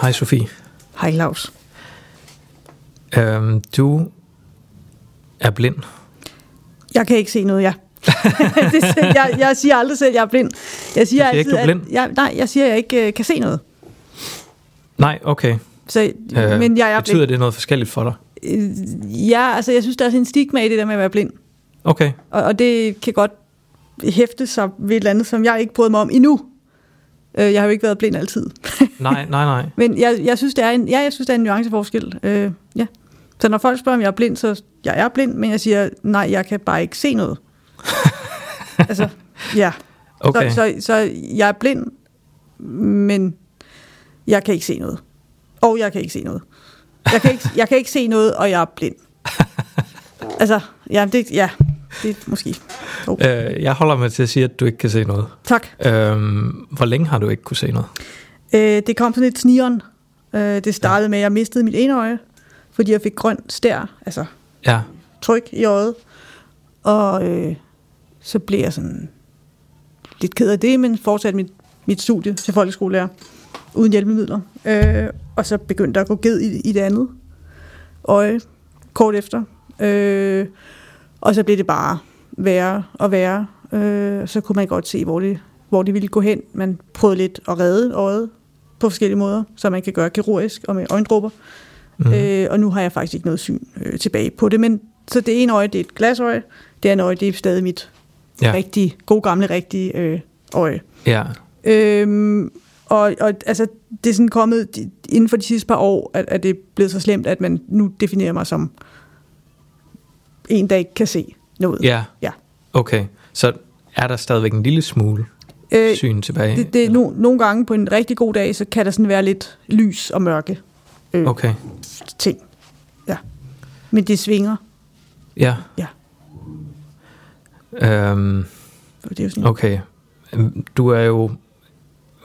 Hej Sofie. Hej Claus. Øhm, du er blind. Jeg kan ikke se noget, ja. det, jeg, jeg siger aldrig selv, at jeg er blind. Jeg siger, siger altid, ikke, du er blind? At, jeg, nej, jeg siger, at jeg ikke øh, kan se noget. Nej, okay. Så, øh, men jeg er betyder blind. det noget forskelligt for dig? Øh, Ja, altså jeg synes, der er sådan en stigma i det der med at være blind. Okay. Og, og det kan godt hæfte sig ved et eller andet, som jeg ikke bryder mig om endnu. Øh, Jeg har jo ikke været blind altid. Nej, nej, nej. Men jeg, jeg synes, det er en, ja, jeg synes, det er en nuanceforskel. Øh, ja. Så når folk spørger, om jeg er blind, så jeg er blind, men jeg siger, nej, jeg kan bare ikke se noget. altså, ja. Okay. Så, så, så jeg er blind, men jeg kan ikke se noget. Og jeg kan ikke se noget. Jeg kan ikke, jeg kan ikke se noget, og jeg er blind. Altså, ja, det, ja, det er måske. Oh. Øh, jeg holder mig til at sige, at du ikke kan se noget. Tak. Øhm, hvor længe har du ikke kunne se noget? Øh, det kom sådan lidt snigeren. Øh, det startede ja. med, at jeg mistede mit ene øje, fordi jeg fik grøn stær, altså Ja, tryk i øjet. Og øh, så blev jeg sådan lidt ked af det, men fortsatte mit, mit studie til folkeskolelærer uden hjælpemidler. Øh, og så begyndte jeg at gå ged i, i det andet øje kort efter. Øh, og så blev det bare værre og værre. Øh, så kunne man godt se, hvor det, hvor det ville gå hen. Man prøvede lidt at redde øjet på forskellige måder, så man kan gøre kirurgisk og med øjendråber. mm. Øh, og nu har jeg faktisk ikke noget syn øh, tilbage på det. Men så det ene øje, det er et glasøje. Det andet øje, det er stadig mit Ja. rigtige, gode gamle rigtige øh, øje. ja. Øhm, og, og altså, det er sådan kommet de- inden for de sidste par år, at, at det er blevet så slemt, at man nu definerer mig som en, der ikke kan se noget. Ja. Ja. Okay. Så er der stadigvæk en lille smule Øh, syn tilbage? det, det er no, nogle gange på en rigtig god dag, så kan der sådan være lidt lys og mørke øh, Okay. ting. Ja. Men det svinger. Ja. Ja. Øhm, Det er jo sådan, okay. Du er jo...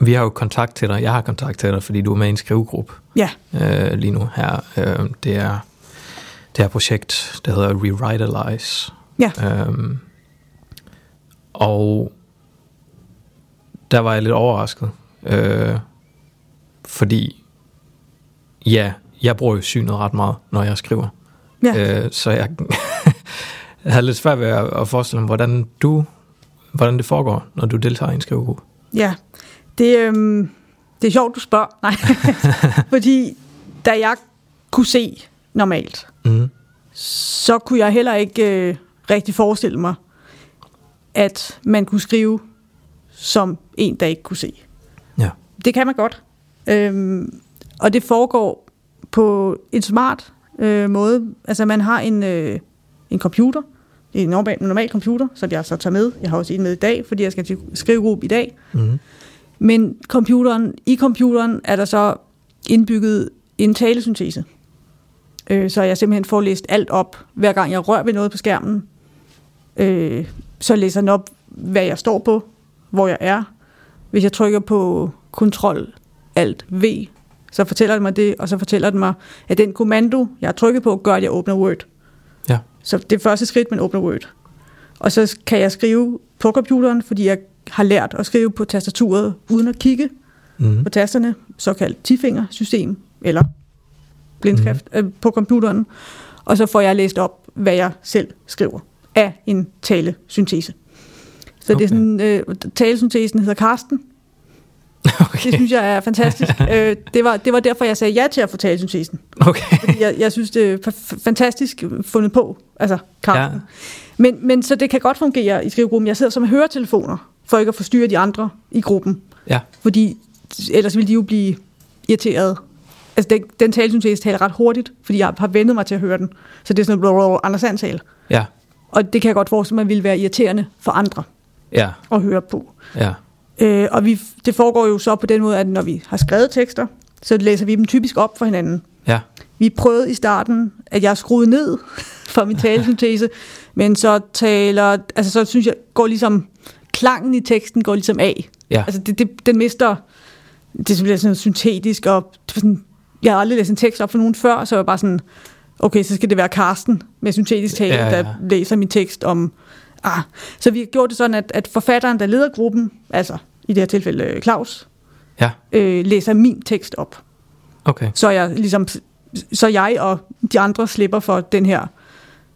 Vi har jo kontakt til dig. Jeg har kontakt til dig, fordi du er med i en skrivegruppe Ja, øh, lige nu her. Øh, det er det her projekt, der hedder Revitalize. ja. Øhm, og der var jeg lidt overrasket. Øh, fordi, ja, jeg bruger jo synet ret meget, når jeg skriver. ja. Øh, så jeg, jeg havde lidt svært ved at, at forestille mig, hvordan du hvordan det foregår, når du deltager i en skrivegruppe. Ja, det, øhm, det er sjovt, du spørger. Nej, fordi da jeg kunne se normalt, Mm. så kunne jeg heller ikke øh, rigtig forestille mig, at man kunne skrive som en, der ikke kunne se. Ja. Det kan man godt. Øhm, og det foregår på en smart øh, måde. Altså man har en, øh, en computer, en normal, normal computer, som jeg så tager med. Jeg har også en med i dag, fordi jeg skal til skrivegruppe i dag. Mm. Men computeren, i computeren er der så indbygget en talesyntese. Øh, så jeg simpelthen får læst alt op, hver gang jeg rører ved noget på skærmen. Øh, så læser den op, hvad jeg står på, hvor jeg er. Hvis jeg trykker på Ctrl Alt V, så fortæller den mig det, og så fortæller den mig, at den kommando, jeg har trykket på, gør, at jeg åbner Word. Ja. Så det er første skridt, man åbner Word. Og så kan jeg skrive på computeren, fordi jeg har lært at skrive på tastaturet uden at kigge Mm. på tasterne, såkaldt tifingersystem, eller blindskrift mm. øh, på computeren. Og så får jeg læst op, hvad jeg selv skriver af en talesyntese. Så okay. det er sådan, øh, talesyntesen hedder Karsten. Okay. Det synes jeg er fantastisk. øh, det, var, det var derfor, jeg sagde ja til at få talesyntesen. okay. Fordi jeg, jeg synes, det er fa- fantastisk fundet på, altså Karsten. Ja. Men, men så det kan godt fungere i skrivegruppen. Jeg sidder som høretelefoner, for ikke at forstyrre de andre i gruppen. Ja. Fordi ellers ville de jo blive irriteret. Altså, den, den talesyntese taler ret hurtigt, fordi jeg har vendet mig til at høre den. Så det er sådan noget Anders Sand tale. Ja. Og det kan jeg godt forestille mig, ville være irriterende for andre Ja. at høre på. Ja. Øh, og vi, det foregår jo så på den måde, at når vi har skrevet tekster, så læser vi dem typisk op for hinanden. Ja. Vi prøvede i starten, at jeg skruede ned for min talesyntese, men så taler, altså så synes jeg, går ligesom, klangen i teksten går ligesom af. Ja. Altså det, det, den mister, det bliver sådan syntetisk, og sådan, jeg har aldrig læst en tekst op for nogen før, så jeg var bare sådan, okay, så skal det være Karsten med syntetisk tale, Ja, ja, der læser min tekst om, ah. Så vi har gjort det sådan, at, at forfatteren, der leder gruppen, altså i det her tilfælde øh, Claus, Ja. øh, læser min tekst op. Okay. Så jeg ligesom, så jeg og de andre slipper for den her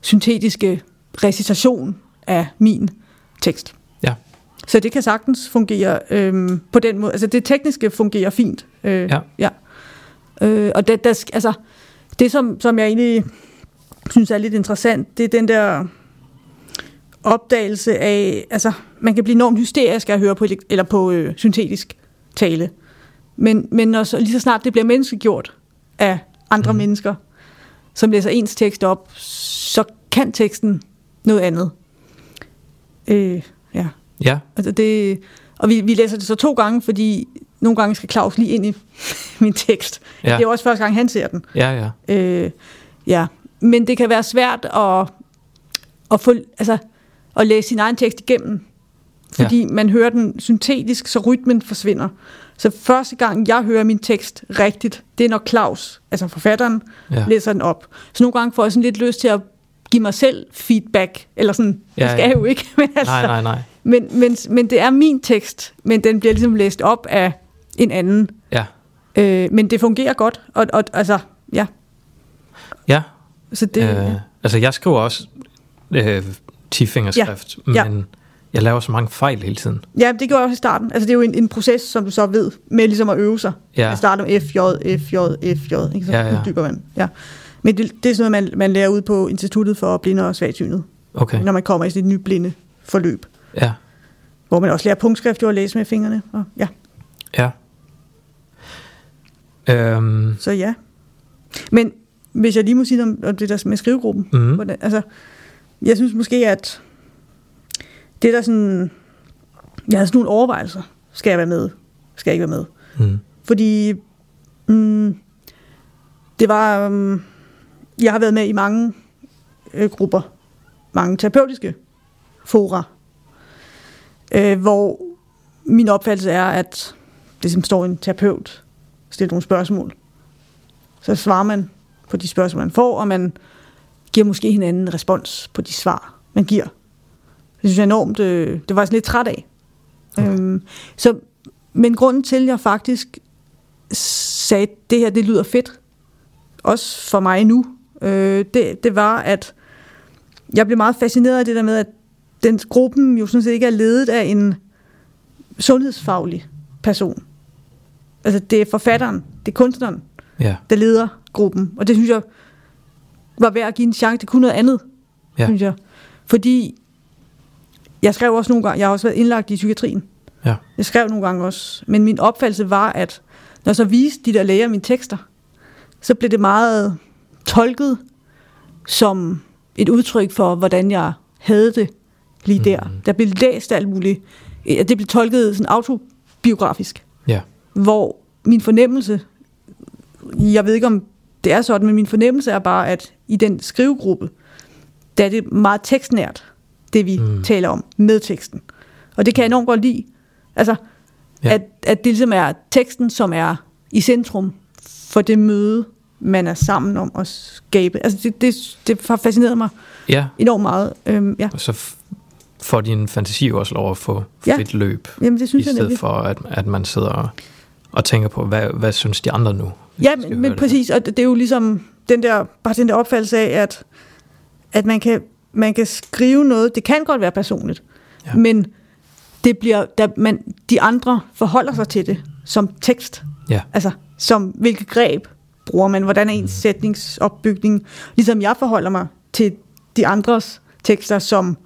syntetiske recitation af min tekst. Ja. Så det kan sagtens fungere øhm, på den måde. Altså det tekniske fungerer fint. Øh, Ja. ja. Øh, og det, der, altså, det som, som jeg egentlig synes er lidt interessant, det er den der opdagelse af, altså man kan blive enormt hysterisk af at høre på, eller på øh, syntetisk tale. Men, men når så, lige så snart det bliver menneskegjort af andre mm. mennesker, som læser ens tekst op, så kan teksten noget andet. Øh, ja. Ja, Altså det, og vi, vi læser det så to gange, fordi nogle gange skal Claus lige ind i min tekst. Ja. Det er også første gang, han ser den. ja, ja. Øh, ja. Men det kan være svært at, at, få, altså, at læse sin egen tekst igennem, fordi ja. man hører den syntetisk, så rytmen forsvinder. Så første gang, jeg hører min tekst rigtigt, det er når Claus, altså forfatteren, ja. læser den op. Så nogle gange får jeg sådan lidt lyst til at give mig selv feedback, eller sådan, Ja, det skal ja. jeg jo ikke, men altså, Nej, nej, nej. men, men, men det er min tekst, men den bliver ligesom læst op af en anden. Ja, Øh, men det fungerer godt, og, og altså, ja. ja. Så det, øh, altså, jeg skriver også øh, 10-fingerskrift, Ja, ja. men jeg laver så mange fejl hele tiden. ja, det gjorde jeg også i starten. Altså, det er jo en, en proces, som du så ved, med ligesom at øve sig. Ja, Jeg starter med FJ, FJ, FJ, ikke? Så Ja, ja. dykker man. Ja. Men det, det er sådan noget, man, man lærer ud på Instituttet for Blinde og Svagsynet, okay. når man kommer i et nyt blinde forløb, Ja, hvor man også lærer punktskrift jo at læse med fingrene. Og, ja, ja. Øhm, så ja. Men hvis jeg lige må sige om, om det der med skrivegruppen, mm, Hvordan, altså, jeg synes måske, at det der sådan... Jeg havde sådan nogle overvejelser. Skal jeg være med? Skal jeg ikke være med? mm, Fordi mm, det var... Um, jeg har været med i mange øh, grupper. Mange terapeutiske fora. Øh, hvor min opfattelse er, at det som står en terapeut, stiller nogle spørgsmål. Så svarer man på de spørgsmål, man får, og man giver måske hinanden en respons på de svar, man giver. Det synes jeg enormt, øh, det var jeg sådan lidt træt af. Okay. Øhm, så, men grunden til, at jeg faktisk sagde, at det her det lyder fedt, også for mig nu, øh, det, det var, at jeg blev meget fascineret af det der med, at den gruppen jo sådan set ikke er ledet af en sundhedsfaglig person. Altså det er forfatteren, det er kunstneren, ja, der leder gruppen. Og det synes jeg var værd at give en chance. Det kunne noget andet, Ja. synes jeg. Fordi jeg skrev også nogle gange, jeg har også været indlagt i psykiatrien. Ja. Jeg skrev nogle gange også. Men min opfattelse var, at når så viste de der læger mine tekster, så blev det meget tolket som et udtryk for, hvordan jeg havde det lige der. Mhm. Der blev læst alt muligt. Det blev tolket sådan autobiografisk ja, hvor min fornemmelse, jeg ved ikke om det er sådan, men min fornemmelse er bare, at i den skrivegruppe, der er det meget tekstnært, det vi Mm. taler om med teksten. Og det kan jeg enormt godt lide. Altså, Ja. at, at det ligesom er teksten, som er i centrum for det møde, man er sammen om at skabe. Altså, det, det, det har fascineret mig ja. enormt meget. Øhm, ja. Og så får din fantasi også lov at få Ja. frit løb, Jamen, det i synes jeg stedet nemlig. for, at, at man sidder og, og tænker på, hvad, hvad synes de andre nu? Ja, men, men præcis, og det er jo ligesom den der, bare den der opfattelse af, at, at man, kan, man kan skrive noget, det kan godt være personligt, Ja. men det bliver, der, man, de andre forholder sig til det som tekst. Ja. Altså, som hvilket greb bruger man, hvordan er ens Mm. sætningsopbygning, ligesom jeg forholder mig til de andres tekster som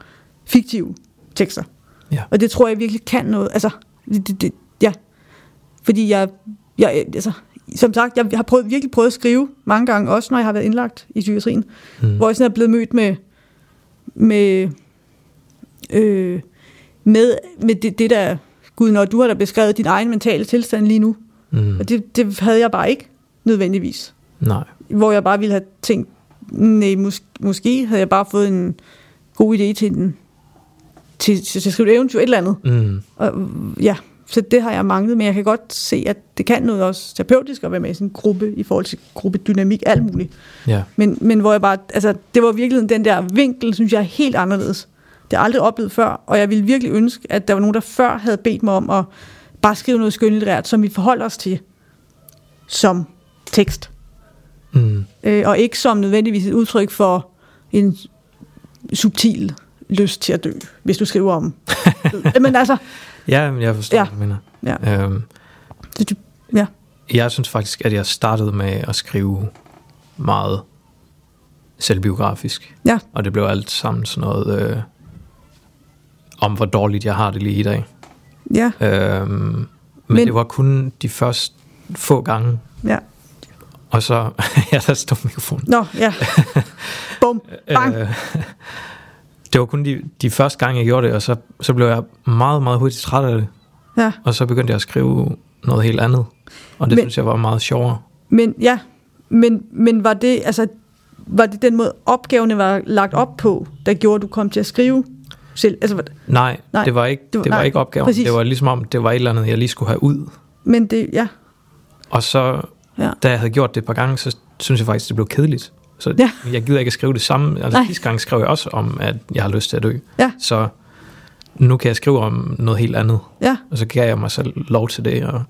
fiktive tekster. Ja. Og det tror jeg virkelig kan noget. Altså, det, det. Fordi jeg, jeg, altså, som sagt, jeg har prøvet, virkelig prøvet at skrive mange gange, også når jeg har været indlagt i psykiatrien, Mm. hvor jeg sådan er blevet mødt med, med, øh, med, med det, det der, gud, når du har da beskrevet din egen mentale tilstand lige nu, Mm. og det, det havde jeg bare ikke nødvendigvis. Nej. Hvor jeg bare ville have tænkt, nej, mås- måske havde jeg bare fået en god idé til, den, til, til at skrive et eventyr, et eller andet. Mm. Og, ja, så det har jeg manglet, men jeg kan godt se, at det kan noget også terapeutisk at være med i sådan en gruppe, i forhold til gruppedynamik, alt muligt. Ja. Men, men hvor jeg bare, altså, det var virkelig den der vinkel, synes jeg er helt anderledes. Det har jeg aldrig oplevet før, og jeg ville virkelig ønske, at der var nogen, der før havde bedt mig om at bare skrive noget skønlitterært, som vi forholder os til som tekst. Mm. Øh, og ikke som nødvendigvis et udtryk for en subtil lyst til at dø, hvis du skriver om. Men altså, Ja, men jeg forstår, Ja. hvad du mener. ja, Øhm, det, ja, jeg synes faktisk, at jeg startede med at skrive meget selvbiografisk. ja, Og det blev alt sammen sådan noget øh, om, hvor dårligt jeg har det lige i dag. ja, Øhm, men, Men- men det var kun de første få gange. ja. Og så, ja, der stod mikrofonen. Nå, ja. Bum, bang. Øh, det var kun de, de første gange, jeg gjorde det, og så, så blev jeg meget, meget hurtigt træt af det. Ja. Og så begyndte jeg at skrive noget helt andet. Og det Men- synes jeg var meget sjovere. Men ja, men, men var det, altså, var det den måde, opgaverne var lagt op på, der gjorde, at du kom til at skrive selv? Altså, Nej, nej det var ikke, det var- det var nej, ikke opgaven. præcis. Det var ligesom om, det var et eller andet, jeg lige skulle have ud. men det, ja, Og så, ja. da jeg havde gjort det et par gange, så synes jeg faktisk, det blev kedeligt. Så Ja. jeg gider ikke at skrive det samme. Altså Nej. sidste gang skrev jeg også om, at jeg har lyst til at dø. Ja. Så nu kan jeg skrive om noget helt andet. Ja, Og så gav jeg mig selv lov til det, og,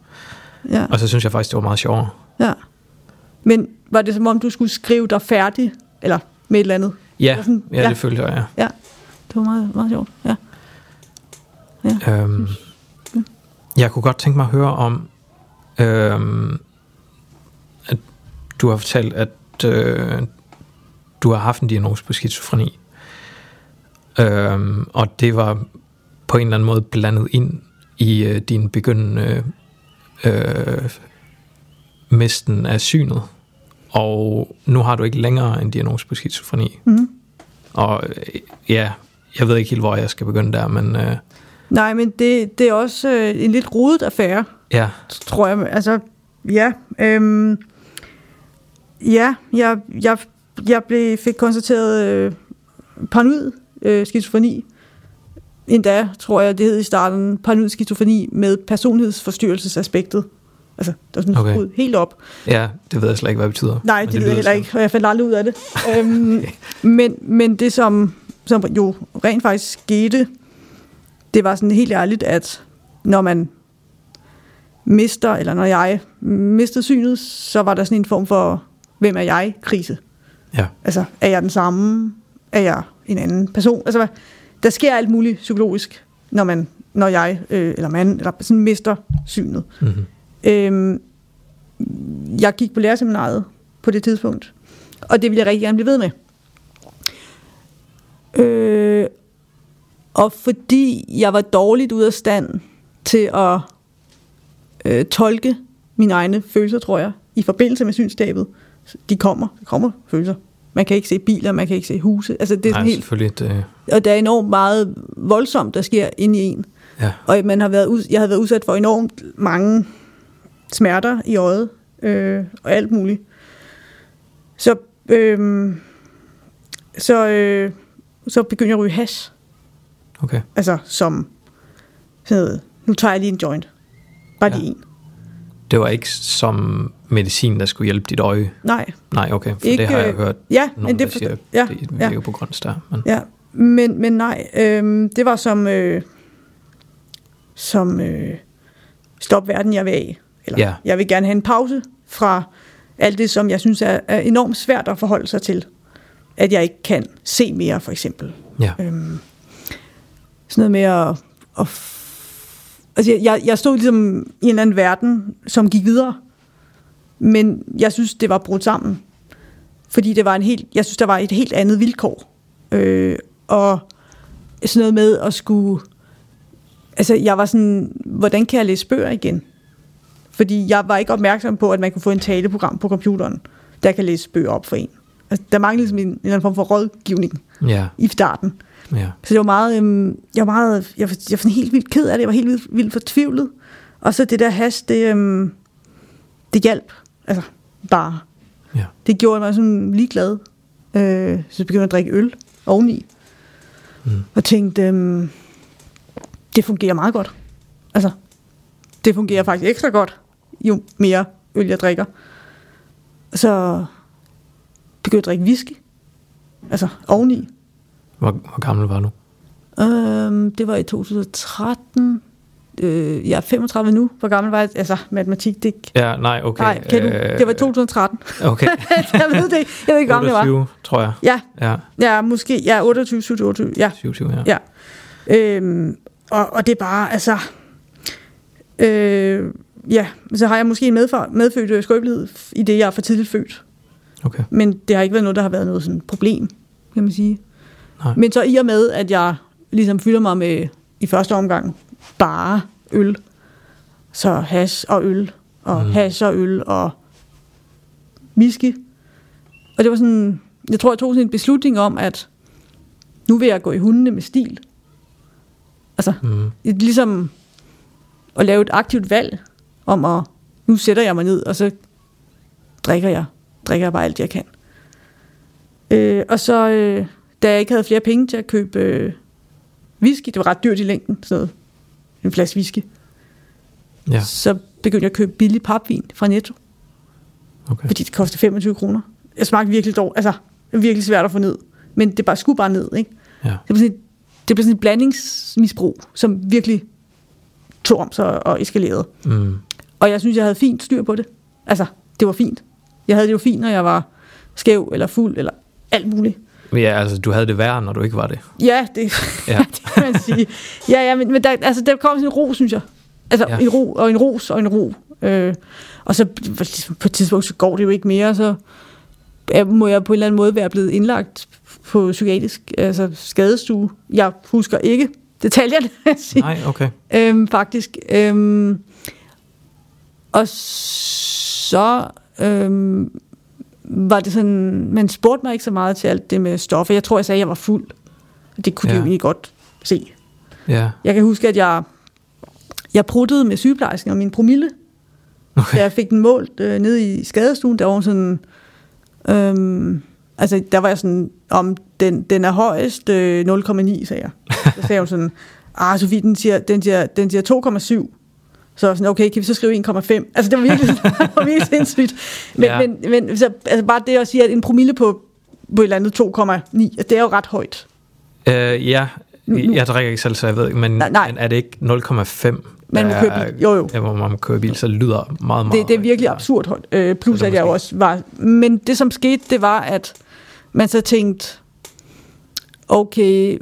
ja, og så synes jeg faktisk, det var meget sjovere. ja. Men var det som om, du skulle skrive dig færdig, eller med et eller andet? Ja, Eller sådan- ja, ja. det følte jeg, Ja, det var meget, meget sjovt, ja. ja. Øhm, jeg kunne godt tænke mig at høre om, øhm, at du har fortalt, at øh, du har haft en diagnose på skizofreni. Øhm, og det var på en eller anden måde blandet ind i øh, din begyndende øh, misten af synet. Og nu har du ikke længere en diagnose på skizofreni. Mm-hmm. Og øh, ja, jeg ved ikke helt, hvor jeg skal begynde der, men øh, Nej, men det, det er også øh, en lidt rodet affære, ja, tror jeg. Altså, ja. Øhm, ja, jeg, jeg, jeg blev, fik konstateret øh, paranoid øh, skizofreni. Endda, tror jeg, det hed i starten, paranoid skizofreni med personlighedsforstyrrelsesaspektet. Altså, der er sådan Okay. helt op. ja, det ved jeg slet ikke, hvad det betyder. Nej, det, det ved jeg heller ikke, og jeg fandt aldrig ud af det. øhm, men, men det, som, som jo rent faktisk skete, det var sådan helt ærligt, at når man mister, eller når jeg mistede synet, så var der sådan en form for, hvem er jeg-krise. Ja, Altså, er jeg den samme? Er jeg en anden person? Altså, der sker alt muligt psykologisk, når man, når jeg, øh, eller man, eller sådan mister synet. mm-hmm. Øhm, jeg gik på lærerseminariet på det tidspunkt, og det ville jeg rigtig gerne blive ved med. Øh, og fordi jeg var dårligt ud af stand til at øh, tolke mine egne følelser, tror jeg, i forbindelse med synstabet. De kommer, der kommer følelser. Man kan ikke se biler, man kan ikke se huse. Altså det er Nej, helt, selvfølgelig. Det, og der er enormt meget voldsomt, der sker inde i en. ja, Og man har været ud, jeg havde været udsat for enormt mange smerter i øjet, øh, og alt muligt. Så, øh, så, øh, så begyndte jeg at ryge hash. okay. Altså som sådan noget, nu tager jeg lige en joint. Bare Ja. lige en. Det var ikke som medicin, der skulle hjælpe dit øje. Nej, Nej, okay, for Ikke, det har jeg øh, hørt ja, nogen, det der siger, ja, det ja. virker på grund der. Men, Ja, men, men nej, øh, det var som, øh, som øh, stop verden, jeg vil af. Eller Ja. jeg vil gerne have en pause fra alt det, som jeg synes er, er enormt svært at forholde sig til. At jeg ikke kan se mere, for eksempel. ja, Øhm, sådan noget med at... at altså, jeg- jeg, stod ligesom i en eller anden verden, som gik videre. Men jeg synes, det var brudt sammen. Fordi det var en helt, jeg synes, der var et helt andet vilkår. Øh, og sådan noget med at skulle... Altså, jeg var sådan, hvordan kan jeg læse bøger igen? Fordi jeg var ikke opmærksom på, at man kunne få en taleprogram på computeren, der kan læse bøger op for en. Altså, der manglede ligesom en, en eller anden form for rådgivning ja, i starten. Ja, Så det var meget, øhm, jeg var meget, jeg var, jeg var helt vildt ked af det, jeg var helt vildt, vildt fortvivlet. Og så det der hash, det, øhm, det hjalp, altså bare. ja. Det gjorde mig sådan ligeglad. Øh, så jeg begyndte at drikke øl oveni. Mm. Og tænkte, øhm, det fungerer meget godt. Altså, det fungerer faktisk ekstra godt, jo mere øl jeg drikker. Så begyndte jeg at drikke whisky. Altså oveni. Hvor, hvor gammel var du? Øhm, det var i 2013. øh, jeg er 35 nu. Hvor gammel var jeg? Altså, matematik, det Ja, nej, okay. Nej, kan du? Øh, Det var 2013. Okay. jeg ved det. Jeg ved ikke, hvor gammel jeg var. 28, tror jeg. Ja, Ja, ja, måske. Ja, 28, 27, 28. Ja. 27, ja. Ja. Øhm, og, og det er bare, altså... Øh, ja, så har jeg måske en medfør, medfødt skrøbelighed i det, jeg er for tidligt født. Okay. Men det har ikke været noget, der har været noget sådan problem, kan man sige. Nej. Men så i og med, at jeg ligesom fylder mig med i første omgang bare øl, så hash og øl, og Mm. hash og øl og whisky. Og det var sådan, jeg tror, jeg tog sådan en beslutning om, at nu vil jeg gå i hundene med stil. Altså, Mm. et, ligesom at lave et aktivt valg om at, nu sætter jeg mig ned, og så drikker jeg, drikker jeg bare alt, jeg kan. Øh, og så, øh, da jeg ikke havde flere penge til at købe øh, whisky, det var ret dyrt i længden, sådan noget, en flaske whisky, Ja, så begyndte jeg at købe billig papvin fra Netto, okay. fordi det kostede 25 kroner. Jeg smagte virkelig dårligt, altså, virkelig svært at få ned, men det bare skulle bare ned, ikke? Ja. Det blev sådan et, det blev sådan et blandingsmisbrug, som virkelig tog om sig og eskalerede. Mm. Og jeg synes, jeg havde fint styr på det. Altså, det var fint. Jeg havde det jo fint, når jeg var skæv eller fuld eller alt muligt. Ja, altså, du havde det værre, når du ikke var det. Ja, det, Ja. det kan man sige. Ja, ja, men, men der, altså, der kom sådan en ro, synes jeg. Altså, Ja. en ro og en ros og en ro. Øh, og så på et tidspunkt, så går det jo ikke mere, så må jeg på en eller anden måde være blevet indlagt på psykiatrisk altså skadestue. Jeg husker ikke detaljerne, sige. Nej, okay. øhm, faktisk. Øhm, og så øhm, var det sådan, man spurgte mig ikke så meget til alt det med stoffer. Jeg tror, jeg sagde, at jeg var fuld. Det kunne ja. de jo egentlig godt se. Ja, Jeg kan huske, at jeg, jeg pruttede med sygeplejersken og min promille, okay. da jeg fik den målt øh, nede i skadestuen. Der var sådan, øhm, altså der var jeg sådan, om den, den er højst øh, 0,9, sagde jeg. Så sagde hun sådan, ah Sofie, den siger, den siger, den siger 2,7. Så var sådan, okay, kan vi så skrive 1,5? Altså det var virkelig, det var virkelig sindssygt. Men, Ja. ja. men, men så, altså bare det at sige, at en promille på, på et eller andet 2,9, altså, det er jo ret højt. Øh, ja, Nu- jeg drikker ikke selv, så jeg ved ikke, men, Nej, nej. men er det ikke 0,5? Man må er- bil. Jo, jo. Ja, hvor man køre bil, så lyder meget, meget Det, det er virkelig højt. absurd højt. Øh, plus Så at jeg også var... Men det som skete, det var, at man så tænkte, okay,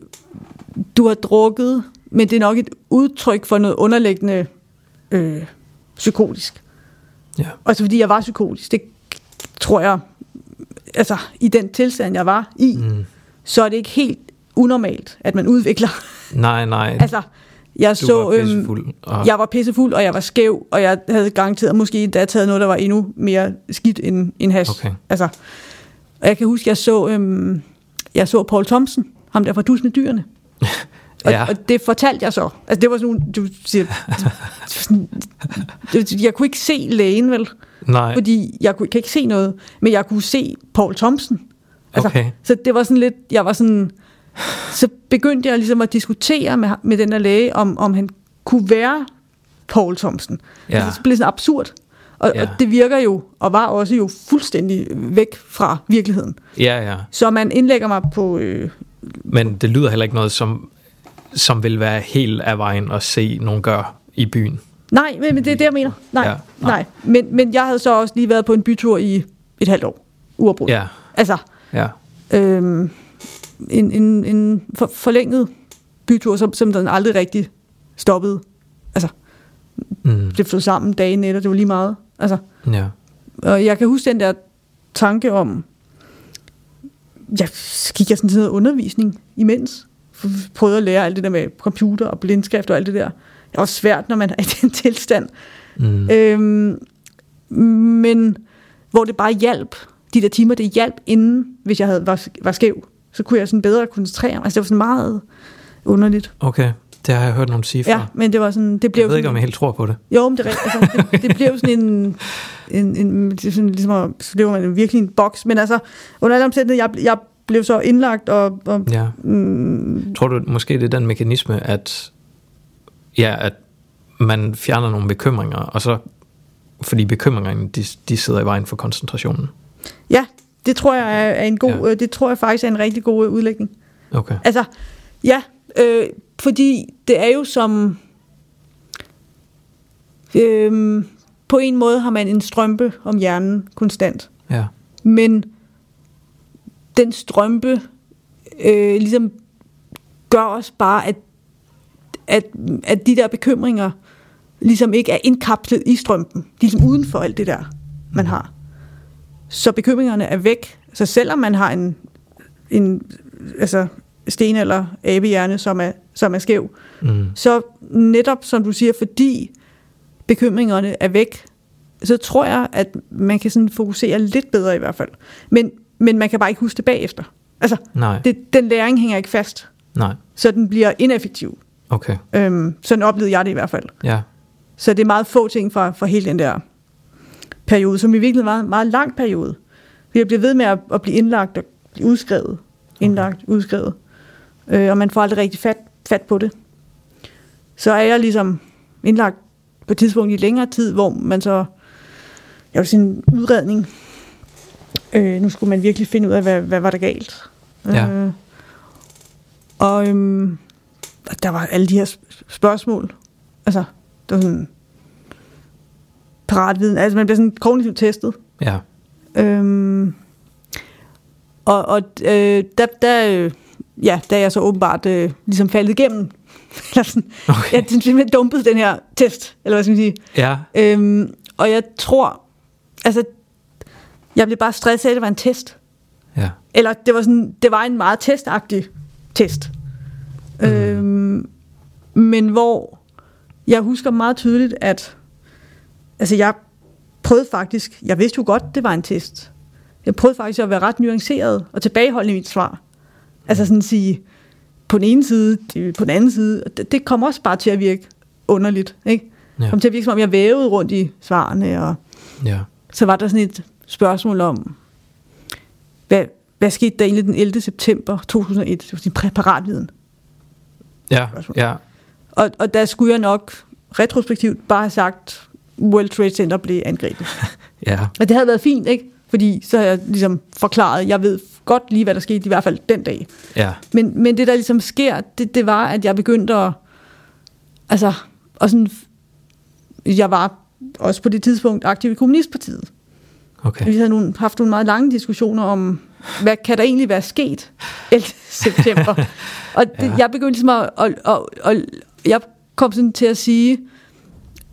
du har drukket, men det er nok et udtryk for noget underliggende øh, psykotisk. Ja. Også fordi jeg var psykotisk. Det tror jeg, altså i den tilstand, jeg var i, mm. Så er det ikke helt unormalt, at man udvikler. Nej, nej. altså, jeg du så... var øhm, pissefuld. Og, jeg var pissefuld, og jeg var skæv, og jeg havde garanteret måske endda taget noget, der var endnu mere skidt end, end hash. Okay. Altså, og jeg kan huske, jeg så, øhm, jeg så Paul Thompson, ham der fra Dus med dyrene. Og, Ja. og det fortalte jeg så. Altså, det var sådan, du siger, det- jeg kunne ikke se lægen, vel? nej, Fordi jeg kunne, kan ikke se noget, men jeg kunne se Paul Thompson. Altså, Okay. Så det var sådan lidt, jeg var sådan, så begyndte jeg ligesom at diskutere med, med den der læge, om, om han kunne være Paul Thompson. Ja. Altså, det blev sådan absurd. Og, Ja. og det virker jo, og var også jo fuldstændig væk fra virkeligheden. ja, ja. Så man indlægger mig på, øh, Men det lyder heller ikke noget, som, som vil være helt af vejen at se nogen gøre i byen. nej, men, men det er det, jeg mener. Nej, Ja, nej. nej. Men, men jeg havde så også lige været på en bytur i et halvt år, uafbrudt. Ja, Altså, ja. øhm, en, en, en for, forlænget bytur, som, som den aldrig rigtig stoppede. Altså, Mm, det flød sammen dagen efter, det var lige meget. Altså, ja. og jeg kan huske den der tanke om, jeg gik jeg sådan til noget undervisning imens, prøvede at lære alt det der med computer og blindskrift og alt det der. Det var svært, når man er i den tilstand. Mm, Øhm, men hvor det bare hjalp, de der timer, det hjalp inden, hvis jeg havde, var, var skæv. Så kunne jeg sådan bedre koncentrere mig. Altså det var sådan meget underligt. okay, det har jeg hørt nogen sige før. Ja, men det var sådan, det blev jeg ved ikke, om jeg helt tror på det. Jo, men det, er altså, det, det blev sådan en, en, en det er sådan, ligesom så lever man virkelig en boks. Men altså, under alle omstændigheder, jeg, jeg blev så indlagt, og, og Ja. mm, Tror du måske, det er den mekanisme, at, ja, at man fjerner nogle bekymringer, og så, fordi bekymringerne, de, de sidder i vejen for koncentrationen? ja, det tror jeg er, er en god, Ja. det tror jeg faktisk er en rigtig god øh, udlægning. Okay. Altså, ja, øh, fordi det er jo som, Øhm, på en måde har man en strømpe om hjernen konstant. Ja. Men den strømpe øh, ligesom gør os bare, at, at, at de der bekymringer ligesom ikke er indkapslet i strømpen. De er ligesom uden for alt det der, man har. Så bekymringerne er væk. Så selvom man har en, en altså sten- eller abehjerne, som er, som er skæv, Mm. så netop, som du siger, fordi bekymringerne er væk, så tror jeg, at man kan sådan fokusere lidt bedre i hvert fald. Men, men man kan bare ikke huske det bagefter. Altså, Nej, det, den læring hænger ikke fast, nej. så den bliver ineffektiv. Okay. Øhm, sådan oplevede jeg det i hvert fald. Ja. Så det er meget få ting fra, fra hele den der periode, som i virkeligheden var en meget lang periode. Vi bliver ved med at, at blive indlagt og blive udskrevet. Indlagt, udskrevet. Øh, og man får aldrig rigtig fat, fat på det. Så er jeg ligesom indlagt på et tidspunkt i længere tid, hvor man så, jeg vil sige en udredning, øh, nu skulle man virkelig finde ud af, hvad, hvad var der galt. Ja. Øh, og øhm, der var alle de her sp- spørgsmål. Altså, det var sådan paratviden. Altså, man bliver sådan kognitivt testet. Ja. Øhm, og og øh, der, der, øh, ja, der er jeg så åbenbart øh, ligesom faldet igennem. Eller sådan, Okay. Jeg simpelthen dumpet den her test, eller hvad skal man sige. Ja. Øhm, og jeg tror, altså, jeg blev bare stresset af, at det var en test. Ja. Eller det var, sådan, det var en meget testagtig test. Mm. Øhm, men hvor jeg husker meget tydeligt, at altså jeg prøvede faktisk, jeg vidste jo godt, det var en test. Jeg prøvede faktisk at være ret nuanceret og tilbageholdende i mit svar. Altså sådan at sige, på den ene side, på den anden side, det, det kom også bare til at virke underligt. Ikke? Ja. Det kom til at virke, som om jeg vævede rundt i svarene, og Ja. så var der sådan et spørgsmål om, hvad, hvad skete der egentlig den 11. september 2001? Det var sin præparatviden. Ja. Spørgsmål. Ja. Og, og der skulle jeg nok retrospektivt bare have sagt, World Trade Center blev angrebet. Ja. Og det havde været fint, ikke? Fordi så har jeg ligesom forklaret, jeg ved godt lige, hvad der skete, i hvert fald den dag. Ja. Men, men det, der ligesom sker, det, det var, at jeg begyndte at... Altså, og sådan... Jeg var også på det tidspunkt aktiv i Kommunistpartiet. Okay. Vi havde nogle, haft nogle meget lange diskussioner om, hvad kan der egentlig være sket 11. september? og det, Ja. jeg begyndte ligesom at, at, at, at, jeg kom sådan til at sige,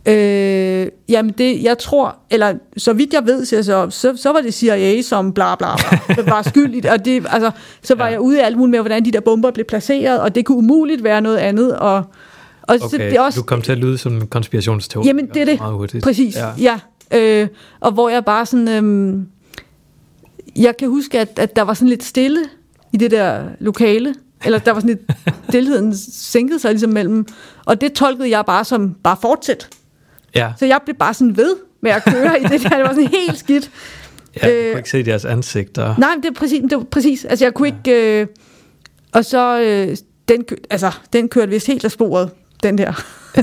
øh, jamen det, jeg tror, eller så vidt jeg ved, siger så, så, så var det CIA, som bla bla bla, var skyld i det, og det, altså, så var Ja. jeg ude i alt muligt med, hvordan de der bomber blev placeret, og det kunne umuligt være noget andet, og, og så Okay, det er også, du kom til at lyde som en konspirationsteori. Jamen, det er det. Meget hurtigt. Præcis, Ja. ja. Øh, og hvor jeg bare sådan... Øhm, jeg kan huske, at, at der var sådan lidt stille i det der lokale. Eller der var sådan lidt... stillheden sænkede sig ligesom mellem... Og det tolkede jeg bare som bare fortsæt. Ja. Så jeg blev bare sådan ved med at køre i det der. Det var sådan helt skidt. ja. Du øh, kunne ikke se deres ansigter. Nej, men det er præcis. Det var præcis. Altså, jeg kunne ja. ikke... Øh, og så... Øh, den, kø- altså, den kørte vist helt af sporet, den der. Ja.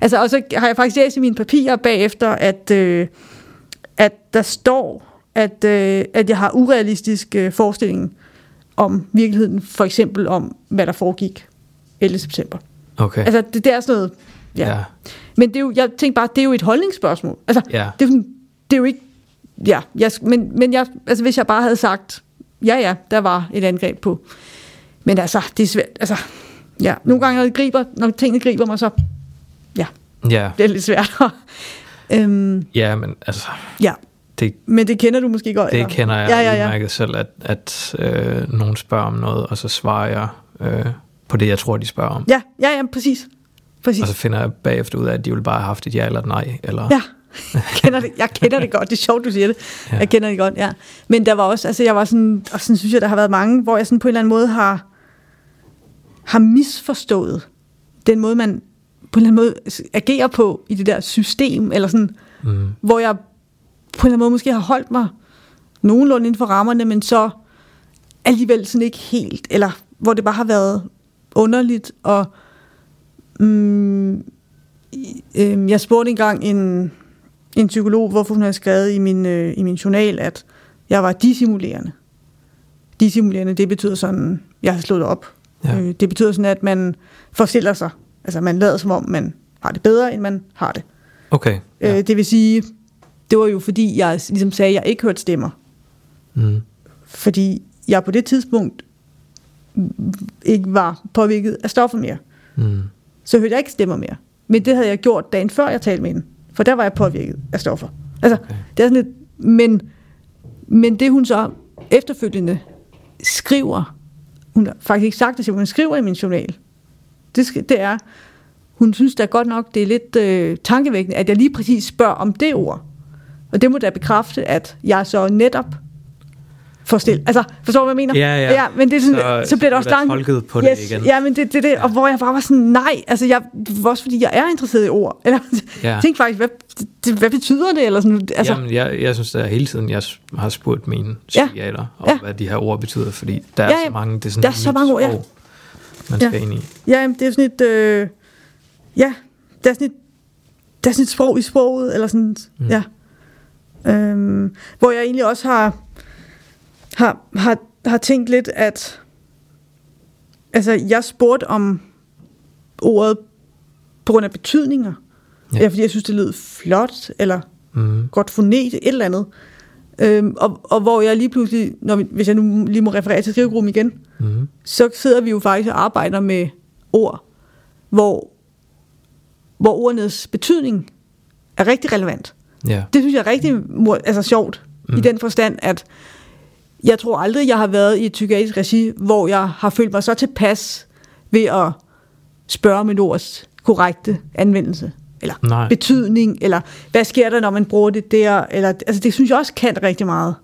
Altså, og så har jeg faktisk læst i mine papirer bagefter, at, øh, at der står, at, øh, at jeg har urealistisk øh, forestilling om virkeligheden, for eksempel om, hvad der foregik 11. september. Okay. Altså, det, det er sådan noget... Ja. ja. Men det er jo, jeg tænker bare, det er jo et holdningsspørgsmål. Altså, Ja. det, er, jo det er jo ikke... Ja, jeg, men, men jeg, altså, hvis jeg bare havde sagt, ja, ja, der var et angreb på... Men altså, det er svært... Altså, ja, nogle gange, når, det griber, når tingene griber mig, så ja, Ja. det er lidt svært. øhm, Ja, men altså, ja, det, men det kender du måske godt. det eller? kender jeg ja, ja, ja. udmærket selv, at, at øh, nogen spørger om noget, og så svarer jeg øh, på det, jeg tror, de spørger om. Ja, ja, ja, præcis. præcis. Og så finder jeg bagefter ud af, at de ville bare have haft et ja eller et nej. Eller, Ja, jeg kender det, jeg kender det godt. Det er sjovt, du siger det. Ja. Jeg kender det godt, ja. Men der var også, altså jeg var sådan, og sådan synes jeg, der har været mange, hvor jeg sådan på en eller anden måde har, har misforstået den måde, man på en eller anden måde agerer på i det der system, eller sådan, Mm, hvor jeg på en eller anden måde måske har holdt mig nogenlunde inden for rammerne, men så alligevel sådan ikke helt, eller hvor det bare har været underligt, og mm, øhm, jeg spurgte engang en, en psykolog, hvorfor hun havde skrevet i min, øh, i min journal, at jeg var dissimulerende. Dissimulerende, det betyder sådan, jeg har slået op. Ja. Øh, det betyder sådan, at man forstiller sig. Altså man lader som om, man har det bedre, end man har det. Okay. Ja. Øh, det vil sige, det var jo fordi, jeg ligesom sagde, at jeg ikke hørte stemmer. Mm. Fordi jeg på det tidspunkt ikke var påvirket af stoffer mere. Mm. Så hørte jeg ikke stemmer mere. Men det havde jeg gjort dagen før, jeg talte med hende. For der var jeg påvirket af stoffer. Altså, Okay. det er sådan lidt, men, men det hun så efterfølgende skriver, hun har faktisk ikke sagt det, men hun skriver i min journal, det, skal, det er, hun synes da godt nok, det er lidt øh, tankevækkende, at jeg lige præcis spørger om det ord. Og det må da bekræfte, at jeg så netop stil. Altså, forstår du, hvad jeg mener? Ja, ja. ja men det er sådan, så, så bliver du også langt. tolket på det igen. Ja, men det, det, det, og hvor jeg bare var sådan, nej, altså jeg, også fordi jeg er interesseret i ord. Eller, Ja. tænkte faktisk, hvad, det, hvad betyder det? Eller sådan, altså, Jamen, jeg, jeg synes da hele tiden, jeg har spurgt mine Ja. psykiater om, Ja. hvad de her ord betyder, fordi der er Ja, ja. så mange, det er sådan Der er så mange ord, ja. Man Ja. skal ind i. Ja, jamen, det er sådan et, øh, ja, det er sådan et, det er sådan et sprog i sproget, eller sådan, mm. ja. Øhm, hvor jeg egentlig også har, har, har, har tænkt lidt, at, altså, jeg spurgte om ordet på grund af betydninger, Ja. ja. fordi jeg synes, det lød flot, eller Mm. godt fonet, et eller andet. Øhm, og, og hvor jeg lige pludselig, når vi, hvis jeg nu lige må referere til skrivegruppen igen, Mm. så sidder vi jo faktisk og arbejder med ord, hvor, hvor ordenes betydning er rigtig relevant. Ja. Det synes jeg er rigtig altså sjovt, mm. i den forstand, at jeg tror aldrig, jeg har været i et psykiatrisk regi, hvor jeg har følt mig så tilpas ved at spørge om et ords korrekte anvendelse, eller Nej. betydning, eller hvad sker der, når man bruger det der, eller, altså det synes jeg også kan rigtig meget.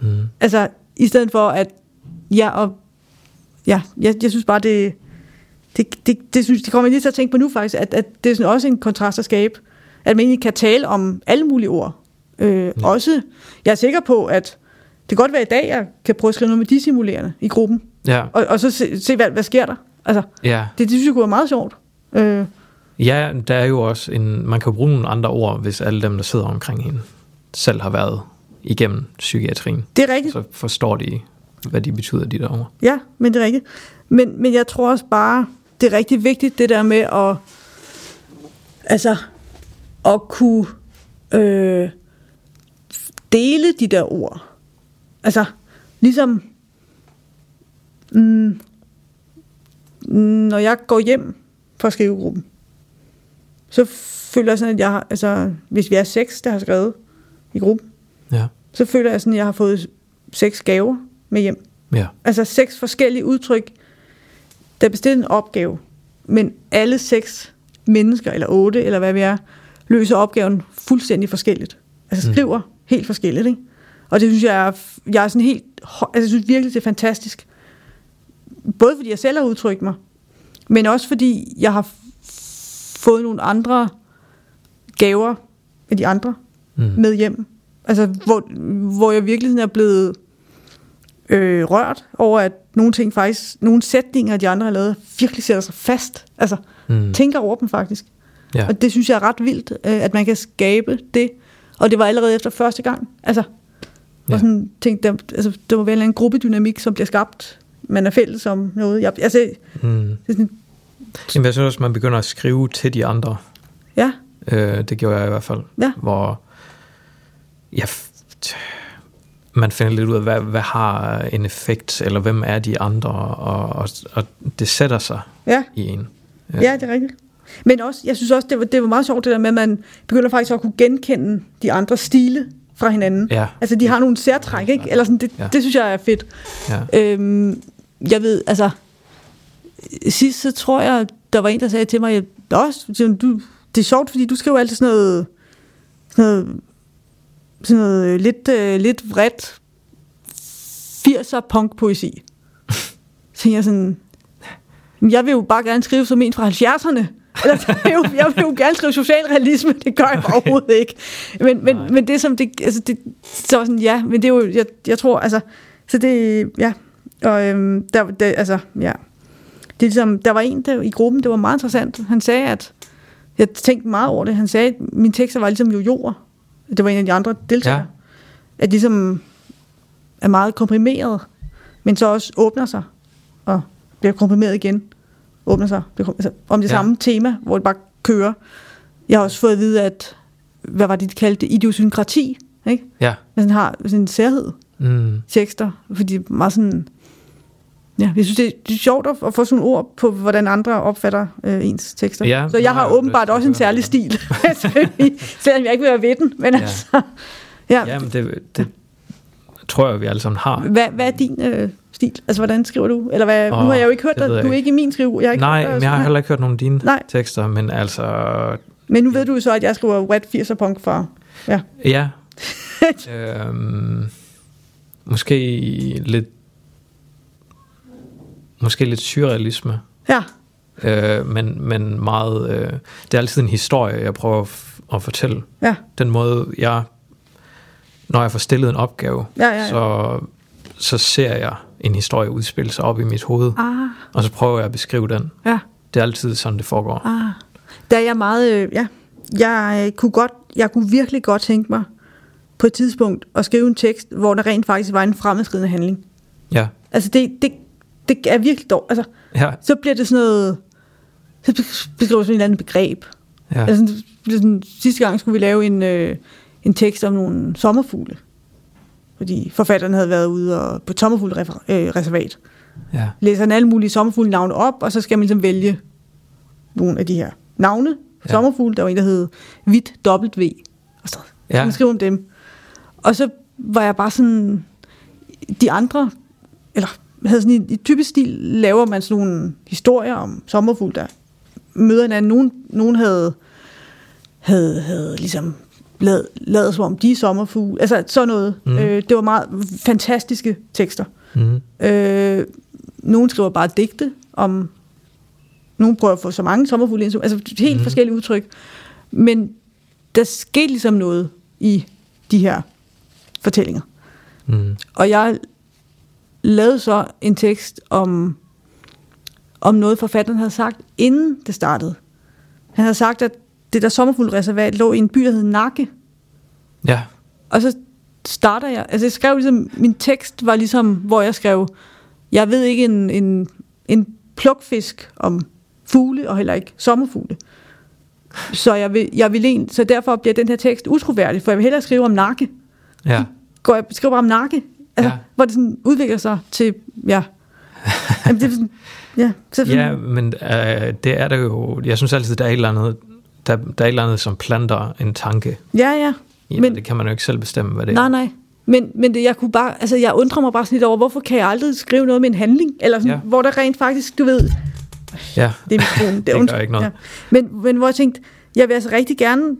Mm. Altså, i stedet for at, ja, og, ja, jeg, jeg synes bare, det, det, det, det, synes, det kommer jeg lige til at tænke på nu faktisk, at, at det er sådan også en kontrast at skabe, at man egentlig kan tale om alle mulige ord. Øh, ja. Også, jeg er sikker på, at det kan godt være i dag, jeg kan prøve at skrive noget med dissimulerende i gruppen, Ja. og, og så se, se hvad, hvad sker der. Altså, ja. det, det synes jeg kunne være meget sjovt. Øh, Ja, der er jo også en... Man kan jo bruge nogle andre ord, hvis alle dem, der sidder omkring hende, selv har været igennem psykiatrien. det er rigtigt. Så forstår de, hvad de betyder, de der ord. Ja, men det er rigtigt. Men, men jeg tror også bare, det er rigtig vigtigt, det der med at, altså, at kunne øh, dele de der ord. Altså, ligesom, mm, når jeg går hjem fra skrivegruppen, så føler jeg sådan, at jeg har, altså, hvis vi er seks, der har skrevet i gruppen, Ja. så føler jeg sådan, at jeg har fået seks gaver med hjem. Ja. Altså seks forskellige udtryk, der er bestilt en opgave, men alle seks mennesker, eller otte, eller hvad vi er, løser opgaven fuldstændig forskelligt. Altså Mm. skriver mm. helt forskelligt, ikke? Og det synes jeg er, jeg er sådan helt, altså jeg synes virkelig, det er fantastisk. Både fordi jeg selv har udtrykt mig, men også fordi jeg har fået nogle andre gaver af de andre Mm. med hjem. Altså, hvor, hvor jeg virkelig er blevet øh, rørt over, at nogle ting faktisk, nogle sætninger, de andre har lavet, virkelig sætter sig fast. Altså, Mm. tænker over dem faktisk. Ja. Og det synes jeg er ret vildt, øh, at man kan skabe det. Og det var allerede efter første gang. Altså, Ja. og sådan tænkte, der, altså, der var vel en eller anden gruppedynamik, som bliver skabt. Man er fælles om noget. Jeg, altså, Mm. det er sådan, Jamen, jeg synes også, man begynder at skrive til de andre. ja, Øh, det gjorde jeg i hvert fald. Ja. Hvor ja, man finder lidt ud af, hvad, hvad har en effekt, eller hvem er de andre, og, og, og det sætter sig ja. i en. Ja, det er rigtigt. Men også, jeg synes også, det var, det var meget sjovt det der med, at man begynder faktisk at kunne genkende de andre stile fra hinanden. Ja. Altså, de har nogle særtræk, ikke? Eller sådan, det, Ja. ja. det synes jeg er fedt. Ja. Øhm, jeg ved, altså, sidst så tror jeg, der var en, der sagde til mig, Nå, du, det er sjovt, fordi du skriver altid sådan noget, sådan noget, sådan noget lidt, øh, lidt vredt 80'er punk-poesi. Så tænkte jeg sådan, "Men jeg vil jo bare gerne skrive som en fra 70'erne. Eller, jeg, vil jo, jeg vil jo gerne skrive socialrealisme, det gør jeg overhovedet ikke. Men, men, Nej. men det som det, altså det, så sådan, ja, men det er jo, jeg, jeg tror, altså, så det, ja, og øhm, der, det, altså, ja. Det er ligesom, der var en der, i gruppen, det var meget interessant. Han sagde, at, jeg tænkte meget over det, han sagde, at mine tekster var ligesom jojoer. Det var en af de andre deltagere. Ja. At ligesom er meget komprimeret, men så også åbner sig og bliver komprimeret igen. Åbner sig bliver, altså, om det Ja. samme tema, hvor det bare kører. Jeg har også fået at vide, at hvad var det, de kaldte det, idiosynkrati, ikke? Ja. Man sådan har sådan en særhed Mm. tekster, fordi meget sådan, ja, jeg synes, det er, sjovt at, få sådan ord på, hvordan andre opfatter øh, ens tekster. Ja, så jeg har åbenbart også en særlig stil, selvom jeg ikke vil være ved den, men Ja. altså, ja. Ja, men det, det tror jeg, vi alle sammen har. Hvad, hvad er din øh, stil? Altså, hvordan skriver du? Eller hvad, Åh, nu har jeg jo ikke hørt dig, du er ikke. ikke i min skrive. Jeg har ikke Nej, hørt men jeg har heller ikke hørt nogen af dine Nej. tekster, men altså, Men nu ved du jo så, at jeg skriver wet 80'er punk for... Ja. ja. øhm, måske lidt måske lidt surrealisme, Ja, øh, men, men meget, øh, det er altid en historie, jeg prøver at, at fortælle. ja, Den måde, jeg, når jeg får stillet en opgave, ja, ja. ja. så, så ser jeg en historie udspille sig op i mit hoved, Ah, og så prøver jeg at beskrive den. ja. Det er altid sådan, det foregår. Ah. Der er jeg meget... Øh, ja, jeg øh, kunne godt... Jeg kunne virkelig godt tænke mig på et tidspunkt at skrive en tekst, hvor der rent faktisk var en fremadskridende handling. Ja, Altså, det, det, det er virkelig dårligt. Altså, ja, så bliver det sådan noget... Så beskriver sådan et eller andet begreb. ja. Altså, sådan, sidste gang skulle vi lave en, øh, en tekst om nogle sommerfugle. Fordi forfatteren havde været ude og, på et sommerfuglereservat. ja. Læser han alle mulige sommerfuglenavne op, og så skal man ligesom vælge nogle af de her navne. Ja. Sommerfugle, der var en, der hed Hvidt W. Og så Ja. man skrive om dem. Og så var jeg bare sådan, de andre, eller havde sådan i, i typisk stil, laver man sådan nogle historier om sommerfugle, der møder hinanden. Nogen, nogen havde, havde, havde ligesom lavet, lavet som om de er sommerfugle. Altså sådan noget. Mm. Øh, det var meget fantastiske tekster. Mm. Øh, nogen skriver bare digte om... Nogen prøver at få så mange sommerfugle ind. Altså helt mm. forskellige udtryk. Men der skete ligesom noget i de her fortællinger. Mm. Og jeg lavede så en tekst om, om noget, forfatteren havde sagt, inden det startede. Han havde sagt, at det der sommerfuglreservat lå i en by, der hed Nakke. Ja, Og så starter jeg, altså jeg skrev ligesom, min tekst var ligesom, hvor jeg skrev, jeg ved ikke en, en, en plukfisk om fugle, og heller ikke sommerfugle. Så, jeg vil, jeg vil en, så derfor bliver den her tekst utroværdig, for jeg vil hellere skrive om nakke. ja. Går jeg skriver bare om nakke, altså, Ja. hvor det sådan udvikler sig til, ja. Jamen, det er sådan, ja, så Ja, men øh, det er der jo... Jeg synes altid, der er et eller andet, der, der er et eller andet, som planter en tanke. ja, ja. Ja, men, det kan man jo ikke selv bestemme, hvad det Nej, er. nej. Men, men det, jeg kunne bare, altså jeg undrer mig bare sådan lidt over, hvorfor kan jeg aldrig skrive noget med en handling? Eller sådan, Ja. hvor der rent faktisk, du ved, Ja, det er mikrofonen. Det, Det gør ikke noget. Ja. Men, men hvor jeg tænkte, jeg vil altså rigtig gerne,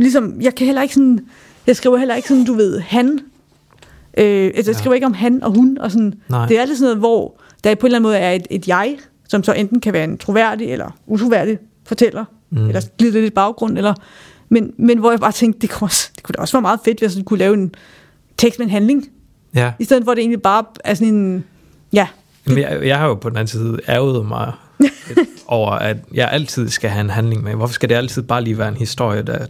ligesom, jeg kan heller ikke sådan, jeg skriver heller ikke sådan, du ved, han. Øh, altså, jeg Ja. skriver ikke om han og hun, og sådan. Nej. Det er altid sådan noget, hvor der på en eller anden måde er et, et jeg, som så enten kan være en troværdig eller utroværdig fortæller, Mm. eller glider lidt i baggrund, eller, men, men hvor jeg bare tænkte, det kunne, også, det kunne da også være meget fedt, hvis jeg kunne lave en tekst med en handling, ja. i stedet for at det egentlig bare er sådan en, ja, Men jeg, jeg har jo på den anden side ærget mig over, at jeg altid skal have en handling med. Hvorfor skal det altid bare lige være en historie, der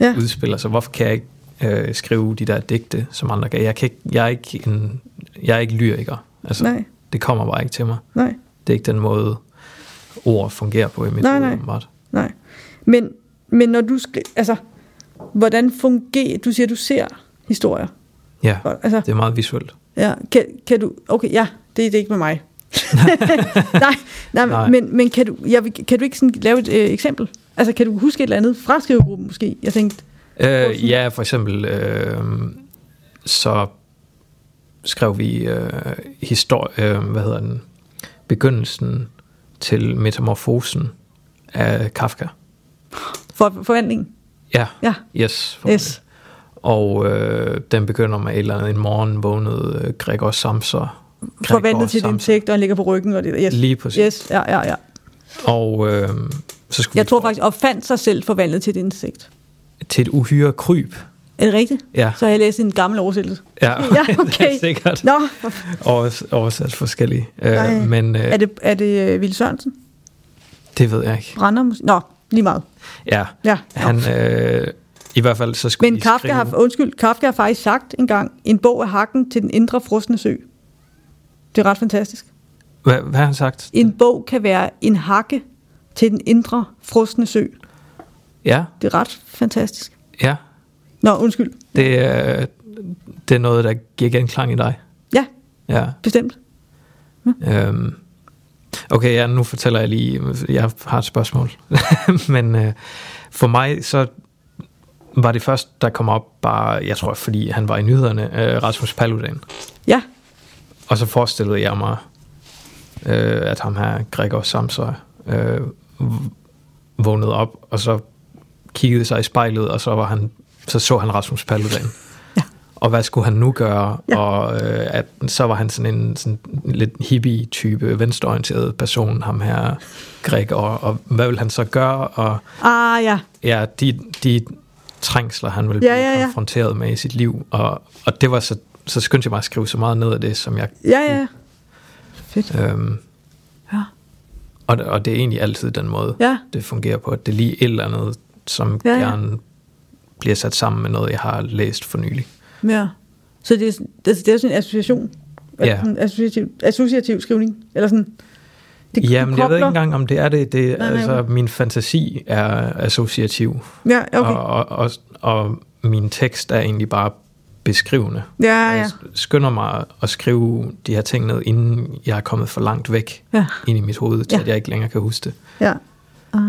ja, udspiller sig? Hvorfor kan jeg ikke øh, skrive de der digte, som andre kan? Jeg, kan ikke, jeg, er ikke en, jeg er ikke lyriker. Altså, nej, det kommer bare ikke til mig. nej. Det er ikke den måde, ord fungerer på i mit Nej, nej. åbenbart. Nej. Men, men når du skal, altså, hvordan fungerer, du siger, du ser historier. Ja, Altså, det er meget visuelt. ja, kan, kan du, okay, ja, det er det ikke med mig. nej, nej, Nej. Men, men kan, du, vil- kan du ikke sådan lave et øh, eksempel? Altså, kan du huske et eller andet fra skrivegruppen måske? Jeg tænkte, Øh, ja, for eksempel, øh, så skrev vi øh, historie, øh, hvad hedder den, begyndelsen til metamorfosen af Kafka. for, forvandlingen. Ja, Ja, yes. yes. Og øh, den begynder med et eller andet, en morgen vågnede øh, Gregor Samser. Gregor Forvandlet til Samser. insekt, og han ligger på ryggen. Og det, yes. Lige præcis. Yes, ja, ja, ja. Og øh, så skulle Jeg tror for- faktisk, opfandt sig selv forvandlet til et insekt. Til et uhyre kryb. Er det rigtigt? Ja, Så har jeg læst en gammel oversættelse. ja, Ja, det er okay. sikkert. Nå, Overs, oversat forskellige. Nej. Øh, men øh, er det, er det øh, Ville Sørensen? det ved jeg ikke. Brænder måske? Nå, lige meget. Ja, Ja. han, øh, i hvert fald så skulle Men Kafka skrive... har, undskyld, Kafka har faktisk sagt engang, en bog af hakken til den indre frosne sø. Det er ret fantastisk. Hvad, hvad har han sagt? En bog kan være en hakke til den indre frosne sø. Ja, Det er ret fantastisk. Ja, Nå, undskyld. det er, det er noget, der giver genklang i dig. Ja, Ja. bestemt. Øhm, okay, ja, nu fortæller jeg lige, jeg har et spørgsmål. Men øh, for mig, så var det først, der kom op bare, jeg tror, fordi han var i nyhederne, øh, Rasmus Paludan. Ja, Og så forestillede jeg mig, øh, at ham her, Gregor Samsø, øh, vågnede op, og så kiggede sig i spejlet, og så, var han, så så han Rasmus Paludan. Ja. Og hvad skulle han nu gøre? Ja. Og øh, at, så var han sådan en sådan lidt hippie-type, venstreorienteret person, ham her, Gregor. Og hvad vil han så gøre? Og ah ja, ja, de, de trængsler, han ville Ja, blive ja, ja. konfronteret med i sit liv. Og, og det var så, så skyndte jeg mig at skrive så meget ned af det, som jeg ja, ja. Fedt. Øhm, Ja. og, og det er egentlig altid den måde, Ja, det fungerer på. At det er lige et eller andet, som Ja, ja, gerne bliver sat sammen med noget, jeg har læst for nylig. ja. Så det er, sådan- det, det er sådan en association. Ja. En associativ, associativ skrivning. Eller sådan. Det Jamen, jeg ved ikke engang, om det er det. det Nej, nej, altså, min fantasi er associativ, Ja, okay. og, og, og, og min tekst er egentlig bare beskrivende. Ja, ja. Jeg skynder mig at skrive de her ting ned, inden jeg er kommet for langt væk Ja, ind i mit hoved, til Ja. at jeg ikke længere kan huske det. ja. Ah,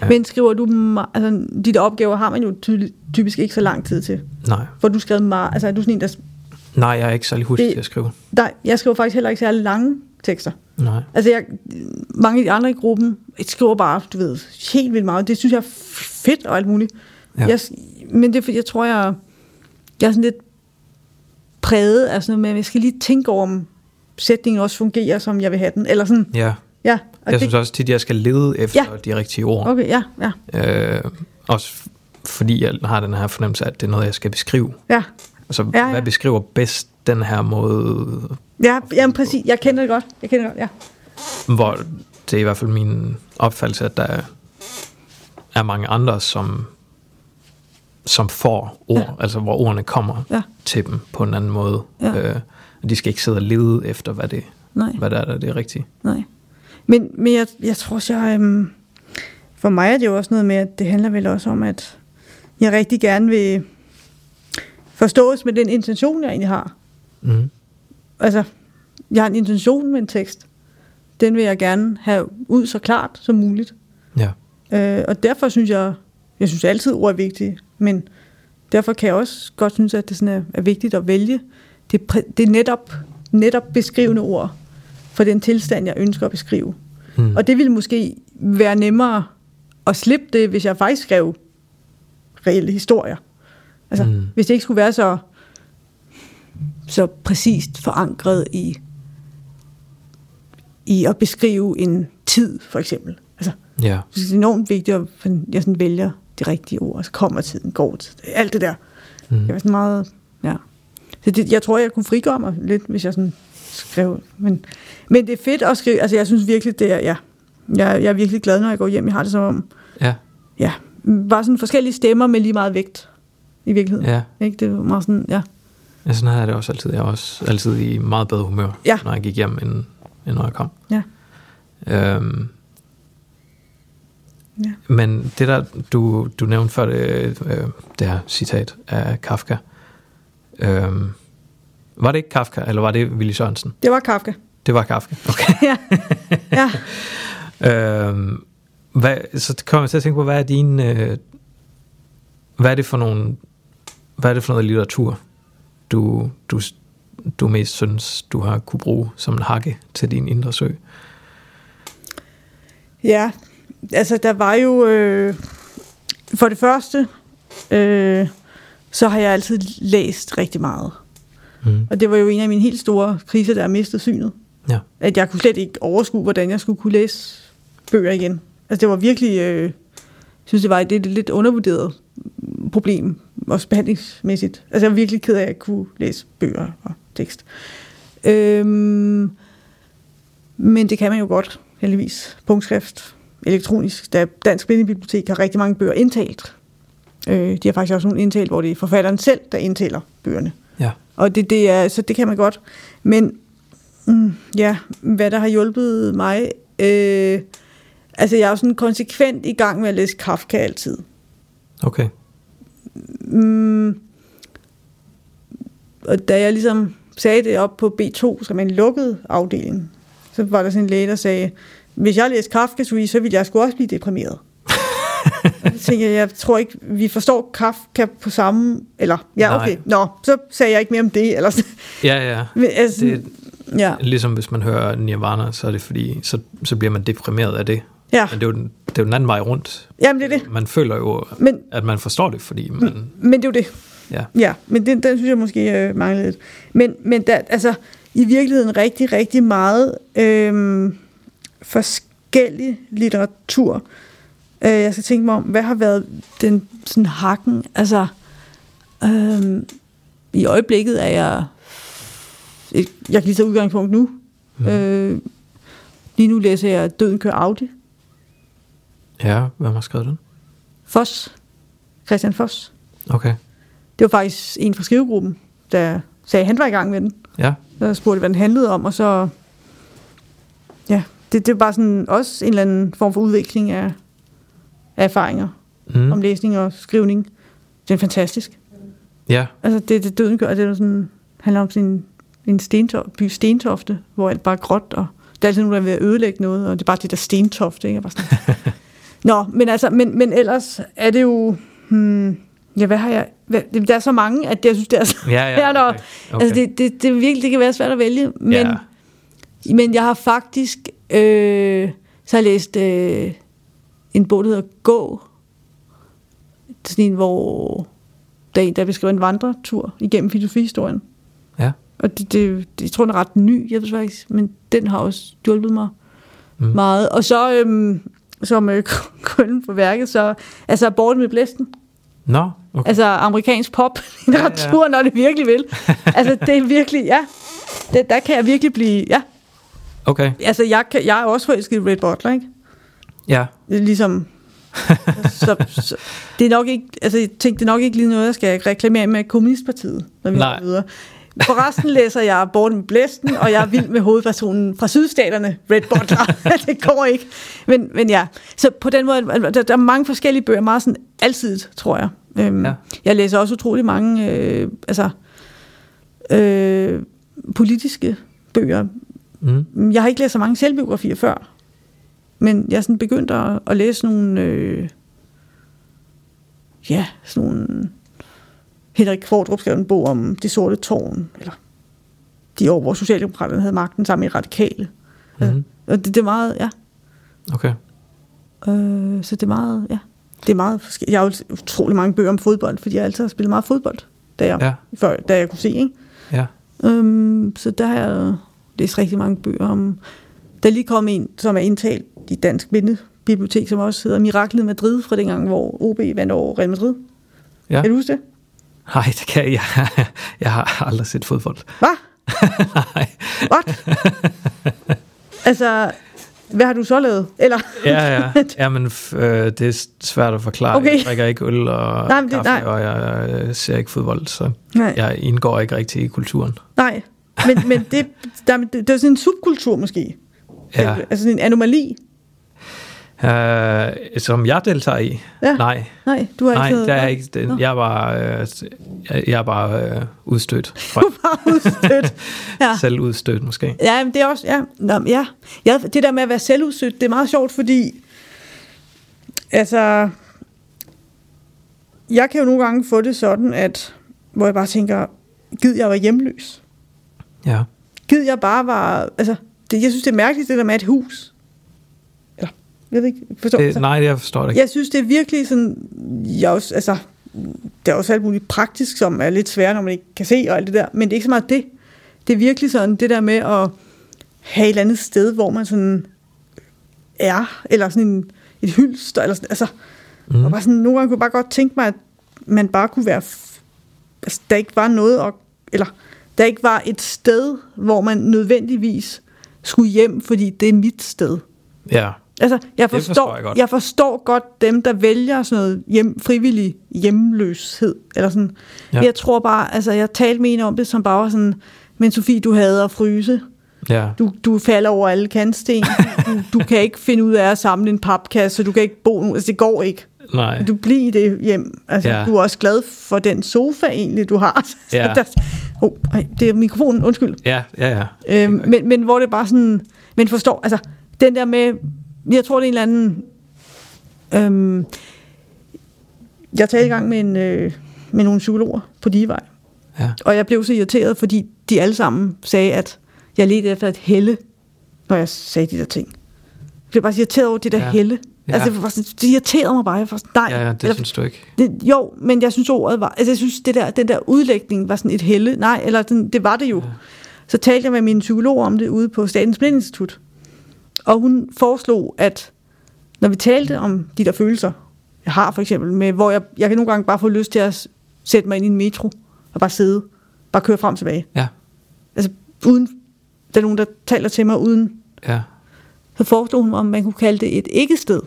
ja. Men skriver du, altså de der opgaver har man jo tydeligt, typisk ikke så lang tid til. Nej, For du skrevet meget, altså er du sådan en, der, nej jeg er ikke særlig hurtig til at skrive. der, jeg skriver faktisk heller ikke særlig lange tekster. Nej. Altså jeg, mange af de andre i gruppen skriver bare, du ved, helt vildt meget. Det synes jeg er fedt og alt muligt. Ja. Jeg, men det er jeg tror, jeg, jeg er sådan lidt præget af sådan noget med, at jeg skal lige tænke over, om sætningen også fungerer, som jeg vil have den. Eller sådan, Ja, ja. Og jeg det, synes også tit, jeg skal lede efter Ja. de rigtige ord. Okay, ja, ja, Øh, også fordi jeg har den her fornemmelse af, at det er noget, jeg skal beskrive. ja. Altså, Ja, ja, hvad beskriver bedst den her måde, Ja, jamen præcis. Jeg kender det godt. Jeg kender det godt, ja. hvor det er i hvert fald min opfattelse, at der er, mange andre, som, som får ord, Ja. altså hvor ordene kommer Ja. til dem på en anden måde. Ja. Øh, og de skal ikke sidde og lede efter, hvad det, Nej. hvad det er, der er det rigtige. Nej. Men, men jeg, jeg tror også, jeg... Øhm, for mig er det jo også noget med, at det handler vel også om, at jeg rigtig gerne vil forstås med den intention, jeg egentlig har. Mm. Altså, jeg har en intention med en tekst. Den vil jeg gerne have ud så klart som muligt. Ja. Øh, og derfor synes jeg, jeg synes altid, ord er vigtige, men derfor kan jeg også godt synes, at det sådan er, er vigtigt at vælge det, det netop, netop beskrivende ord for den tilstand, jeg ønsker at beskrive. Mm. Og det ville måske være nemmere at slippe det, hvis jeg faktisk skrev reelle historier. Altså, mm. Hvis det ikke skulle være så, så præcist forankret i, i at beskrive en tid, for eksempel. Altså, Ja. det er enormt vigtigt, at jeg sådan vælger de rigtige ord. Så kommer tiden, går alt det der. Mm. Jeg var sådan meget. Så det, jeg tror, jeg kunne frigøre mig lidt, hvis jeg sådan skrev. Men, men det er fedt at skrive. Altså, jeg synes virkelig, det er, ja. Jeg, jeg er virkelig glad, når jeg går hjem. Jeg har det som om, Ja. ja, bare sådan forskellige stemmer med lige meget vægt i virkeligheden. ja. Ikke? Det var meget sådan, ja. Ja, sådan havde jeg det også altid. Jeg var også altid i meget bedre humør, Ja. når jeg gik hjem, end, end når jeg kom. Ja. Øhm, Ja. Men det der, du, du nævnte før det, øh, det her citat af Kafka, øhm, var det ikke Kafka, eller var det Willy Sørensen? Det var Kafka. Det var Kafka, okay. ja. ja. øhm, hvad, så kommer jeg til at tænke på, hvad er din, øh, hvad er det for nogle, hvad er det for noget litteratur, du, du, du mest synes, du har kunne bruge som en hakke til din indre sø? Ja, altså der var jo, øh, for det første, øh, så har jeg altid læst rigtig meget. Mm. Og det var jo en af mine helt store kriser, der jeg mistede synet. Ja. At jeg kunne slet ikke overskue, hvordan jeg skulle kunne læse bøger igen. Altså det var virkelig, øh, jeg synes det var et, et lidt undervurderet problem, også behandlingsmæssigt. Altså jeg var virkelig ked af, at jeg kunne læse bøger og tekst. Øhm, men det kan man jo godt, heldigvis. Punktskrift, elektronisk. Der Dansk Blindebibliotek har rigtig mange bøger indtalt. Øh, de har faktisk også nogle indtalt, hvor det er forfatteren selv, der indtaler bøgerne. Ja. Og det, det er, så det kan man godt. Men mm, ja, hvad der har hjulpet mig... Øh, altså, jeg er jo sådan konsekvent i gang med at læse Kafka altid. Okay. mm, og da jeg ligesom sagde det op på B2, som en lukket afdeling, så var der sådan en læge, der sagde, hvis jeg læste Kafka, så ville jeg sgu også blive deprimeret. Og så tænkte jeg, jeg tror ikke, vi forstår Kafka på samme... Eller, ja, Nej. okay. Nå, så sagde jeg ikke mere om det. Eller. Ja, ja. Men, altså, Det, ja, ligesom hvis man hører Nirvana, så er det fordi, så, så bliver man deprimeret af det. ja. Men det er, jo, den- det er jo den anden vej rundt. Jamen, det er det. Man føler jo, Men, at man forstår det, fordi man... men det er jo det. Ja. Ja, men den, den synes jeg måske øh, manglede lidt. Men, men der, altså, i virkeligheden rigtig, rigtig meget øh, forskellig litteratur. Øh, jeg skal tænke mig om, hvad har været den sådan hakken? Altså, øh, i øjeblikket er jeg... Jeg kan lige tage udgangspunkt nu. Mm. Øh, lige nu læser jeg Døden kører Audi. Ja, hvem har skrevet den? Foss. Christian Foss. Okay. Det var faktisk en fra skrivegruppen, der sagde, at han var i gang med den. Ja, Så spurgte hvad den handlede om, og så... Ja, det, det er bare sådan også en eller anden form for udvikling af, af erfaringer mm. om læsning og skrivning. Det er fantastisk. ja, Altså, det, det døden gør, det er sådan, handler om sådan en, en stentof, by Stentofte, hvor alt bare er gråt, og der er altid nogen, der er ved at ødelægge noget, og det er bare det der Stentofte, ikke? Bare sådan, Nå, men altså, men, men ellers er det jo... Hmm, ja, hvad har jeg... Hvad, der er så mange, at jeg synes, det er så... ja, ja. Okay. okay. Altså, det, det, det, er virkelig, det kan være svært at vælge, men, ja. men jeg har faktisk øh, så har jeg læst øh, en bog, der hedder Gå. Sådan en, hvor der er en, der beskriver en vandretur igennem filosofihistorien. Ja. Og det, det, det, jeg tror, den er ret ny, jeg ved faktisk, men den har også hjulpet mig Mm. meget. Og så, øhm, som øh, krøllen på værket, så altså Borten med blæsten. Nå, okay. Altså amerikansk pop litteratur, ja, ja. når det virkelig vil. altså det er virkelig, ja. Det, der kan jeg virkelig blive, ja. Okay, Altså jeg, kan, jeg er også forelsket i Red Butler, ikke? Ja. Det er ligesom... så, så, det er nok ikke, altså jeg tænkte, det er nok ikke lige noget, jeg skal reklamere med Kommunistpartiet, når vi går videre. Forresten læser jeg Borten Blæsten, og jeg er vild med hovedpersonen fra sydstaterne, Red Butler. det går ikke. Men, men ja, så på den måde, der, der er mange forskellige bøger, meget sådan altid, tror jeg. Øhm, ja. Jeg læser også utrolig mange øh, altså, øh, politiske bøger. Mm. Jeg har ikke læst så mange selvbiografier før, men jeg sådan begyndt at, at læse nogle, øh, ja, sådan nogle, Henrik Kvartrup skrev en bog om det sorte tårn, eller de år, hvor Socialdemokraterne havde magten sammen med radikale. Mm. Og det, det er meget, ja, Okay. øh, så det er meget, ja, det er meget forskelligt. Jeg har jo utrolig mange bøger om fodbold, fordi jeg altid har spillet meget fodbold, da jeg, Ja. ja. før, da jeg kunne se, ikke? Ja. Øhm, så der har jeg læst rigtig mange bøger om... Der er lige kommet en, som er indtalt i Dansk Bindebibliotek, som også hedder Miraklet Madrid, fra dengang, hvor OB vandt over Real Madrid. Ja. Kan du huske det? Nej, det kan jeg. Jeg, jeg har aldrig set fodbold. Hvad? Nej. What? altså, hvad har du så lavet? Eller, Ja, ja. ja men f- øh, det er svært at forklare. Okay. Jeg drikker ikke øl og Nej, det- kaffe, nej. og jeg, jeg ser ikke fodbold, så nej, jeg indgår ikke rigtig i kulturen. nej. Men, men det, der, det, det er sådan en subkultur måske. Ja. Altså en anomali. Uh, som jeg deltager i? Ja. Nej, Nej, du har nej ikke det er ikke. Det, jeg bare, øh, jeg, jeg bare øh, udstødt. Fra, bare udstødt. Ja. Selv udstødt måske. Ja, men det er også, ja. Nå, ja. ja. Det der med at være selvudsøgt, det er meget sjovt, fordi, altså, jeg kan jo nogle gange få det sådan, at, hvor jeg bare tænker, gid jeg var hjemløs. Ja. Gid jeg bare var, altså, det, jeg synes, det er mærkeligt, det der med et hus. Jeg ved ikke, forstår Det, nej, jeg forstår det ikke. Jeg synes, det er virkelig sådan, jeg også, altså, der er også alt muligt praktisk, som er lidt svært, når man ikke kan se og alt det der, men det er ikke så meget det. Det er virkelig sådan det der med at have et eller andet sted, hvor man sådan er, eller sådan en, et hylster, eller sådan, altså, mm. og bare sådan, nogle gange kunne jeg bare godt tænke mig, at man bare kunne være, altså, der ikke var noget, at, eller der ikke var et sted, hvor man nødvendigvis skulle hjem, fordi det er mit sted. Ja. Altså, jeg forstår, forstår jeg godt. jeg forstår godt dem, der vælger sådan noget hjem, frivillig hjemløshed. Eller sådan. Ja. Jeg tror bare, altså jeg talte med en om det, som bare var sådan, men Sofie, du hader at fryse. Ja. Du, du falder over alle kantsten. Du, du kan ikke finde ud af at samle en papkasse, så du kan ikke bo nu. Altså, det går ikke. Nej. Du bliver i det hjem. Altså, Ja. du er også glad for den sofa egentlig, du har. Ja. Der, oh, det er mikrofonen, undskyld. Ja, ja, ja. Øhm, men, men hvor det bare sådan, men forstår, altså, den der med, jeg tror, det er en eller anden, øhm, jeg talte i gang med, en, øh, med nogle psykologer på Divej, Ja. og jeg blev så irriteret, fordi de alle sammen sagde, at jeg ledte efter et helle, når jeg sagde de der ting. Jeg blev bare så irriteret over det der ja. helle. Ja. Altså, det, var sådan, det irriterede mig bare. Jeg var sådan, nej. Ja, ja, det Eller- synes du ikke. det, jo, men jeg synes ordet var, altså jeg synes det der, den der udlægning var sådan et helle, nej, eller den, det var det jo. Ja. Så talte jeg med min psykolog om det ude på Statens Blindinstitut, og hun foreslog, at når vi talte om de der følelser, jeg har for eksempel, med, hvor jeg, jeg kan nogle gange bare få lyst til at sætte mig ind i en metro, og bare sidde, bare køre frem og tilbage. Ja, Altså uden, der er nogen, der taler til mig uden, ja, så foreslog hun, om man kunne kalde det et ikke-sted.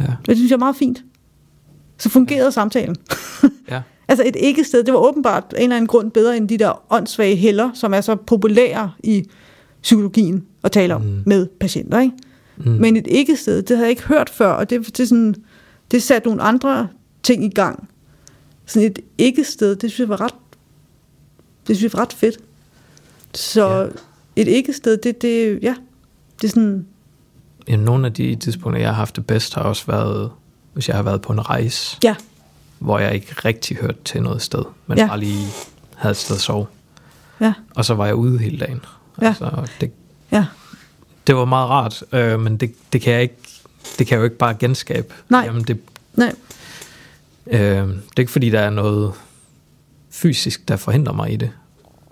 ja, Det synes jeg er meget fint. Så fungerede samtalen. ja. Altså et ikke-sted, det var åbenbart af en eller anden grund bedre end de der åndssvage heller, som er så populære i psykologien at tale om Mm. med patienter. Ikke? Mm. Men et ikke-sted, det havde jeg ikke hørt før, og det, det, sådan, det satte nogle andre ting i gang. Sådan et ikke-sted, det synes jeg var ret, det synes jeg var ret fedt. Så Ja. et ikke-sted, det, det, ja, det er sådan, Ja, nogle af de tidspunkter, jeg har haft det bedst, har også været, hvis jeg har været på en rejse, ja, hvor jeg ikke rigtig hørte til noget sted, men. Ja. bare lige havde et sted at sove. ja, Og så var jeg ude hele dagen. Ja. Altså, det, ja. det var meget rart, øh, men det, det, kan jeg ikke, det kan jeg jo ikke bare genskabe. Nej. Jamen, det, Nej, øh, det er ikke fordi, der er noget fysisk, der forhindrer mig i det.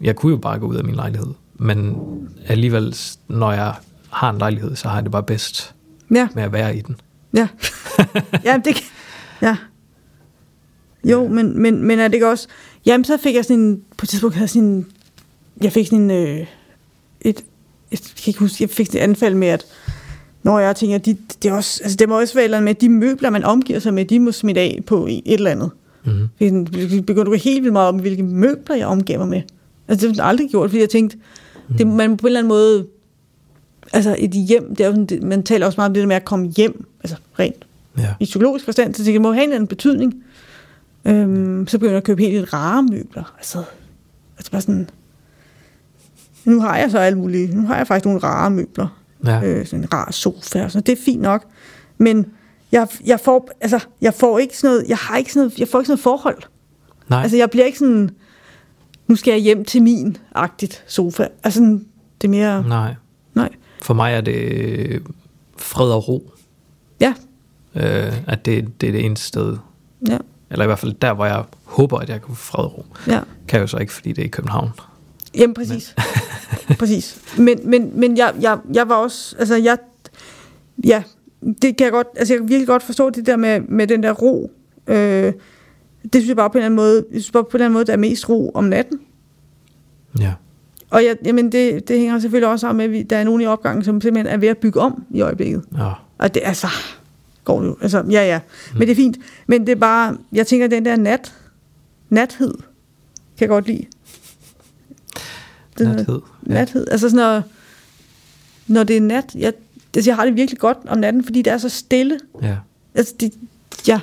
Jeg kunne jo bare gå ud af min lejlighed, men alligevel, når jeg har en lejlighed, så har jeg det bare bedst ja. med at være i den. Ja. ja, det kan, ja. Jo, men, men, men er det ikke også... Jamen, så fik jeg sådan en... På et tidspunkt havde jeg sådan en... Jeg fik sådan en... Øh, jeg kan ikke huske, jeg fik et anfald med, at når jeg tænker, de, det, er også, altså det må også være med, at de møbler, man omgiver sig med, de må smitte af på et eller andet. Mm-hmm. Jeg begyndte at gå helt vildt meget om, hvilke møbler jeg omgiver mig med. Altså, det har jeg aldrig gjort, fordi jeg tænkte, det, man må på en eller anden måde... Altså, et hjem, det er jo sådan, det, man taler også meget om det der med at komme hjem, altså rent Ja. i psykologisk forstand, så det må have en eller anden betydning. Øhm, så begynder jeg at købe helt rare møbler. Altså, altså bare sådan, nu har jeg så alle mulige, nu har jeg faktisk nogle rare møbler. Ja. Øh, sådan en rar sofa og sådan. Det er fint nok. Men jeg, jeg får, altså, jeg får ikke sådan noget, jeg har ikke sådan noget, jeg får ikke sådan noget forhold. Nej. Altså, jeg bliver ikke sådan, nu skal jeg hjem til min agtigt sofa. Altså, det er mere, Nej. nej. For mig er det fred og ro. Ja, Øh, at det, det er det eneste sted, ja, eller i hvert fald der, hvor jeg håber, at jeg kan få fred og ro. ja. Kan jeg jo så ikke, fordi det er i København. Jamen, præcis. præcis. Men, men, men jeg, jeg, jeg var også, altså jeg, ja, det kan jeg godt, altså jeg kan virkelig godt forstå det der med, med den der ro. Øh, det synes jeg bare på en eller anden måde, jeg synes bare på en eller anden måde, der er mest ro om natten. Ja. Og jeg, jamen det, det hænger selvfølgelig også sammen med, at vi, der er nogen i opgangen, som simpelthen er ved at bygge om i øjeblikket. Ja. Og det altså, går det jo. Altså, ja, ja. Men det er fint. Men det er bare, jeg tænker, den der nat, nathed, kan jeg godt lide. Der- Nathed. Ja. nathed. Altså sådan, når, når det er nat, jeg, altså, jeg har det virkelig godt om natten, fordi det er så stille. Ja. Altså, det, ja.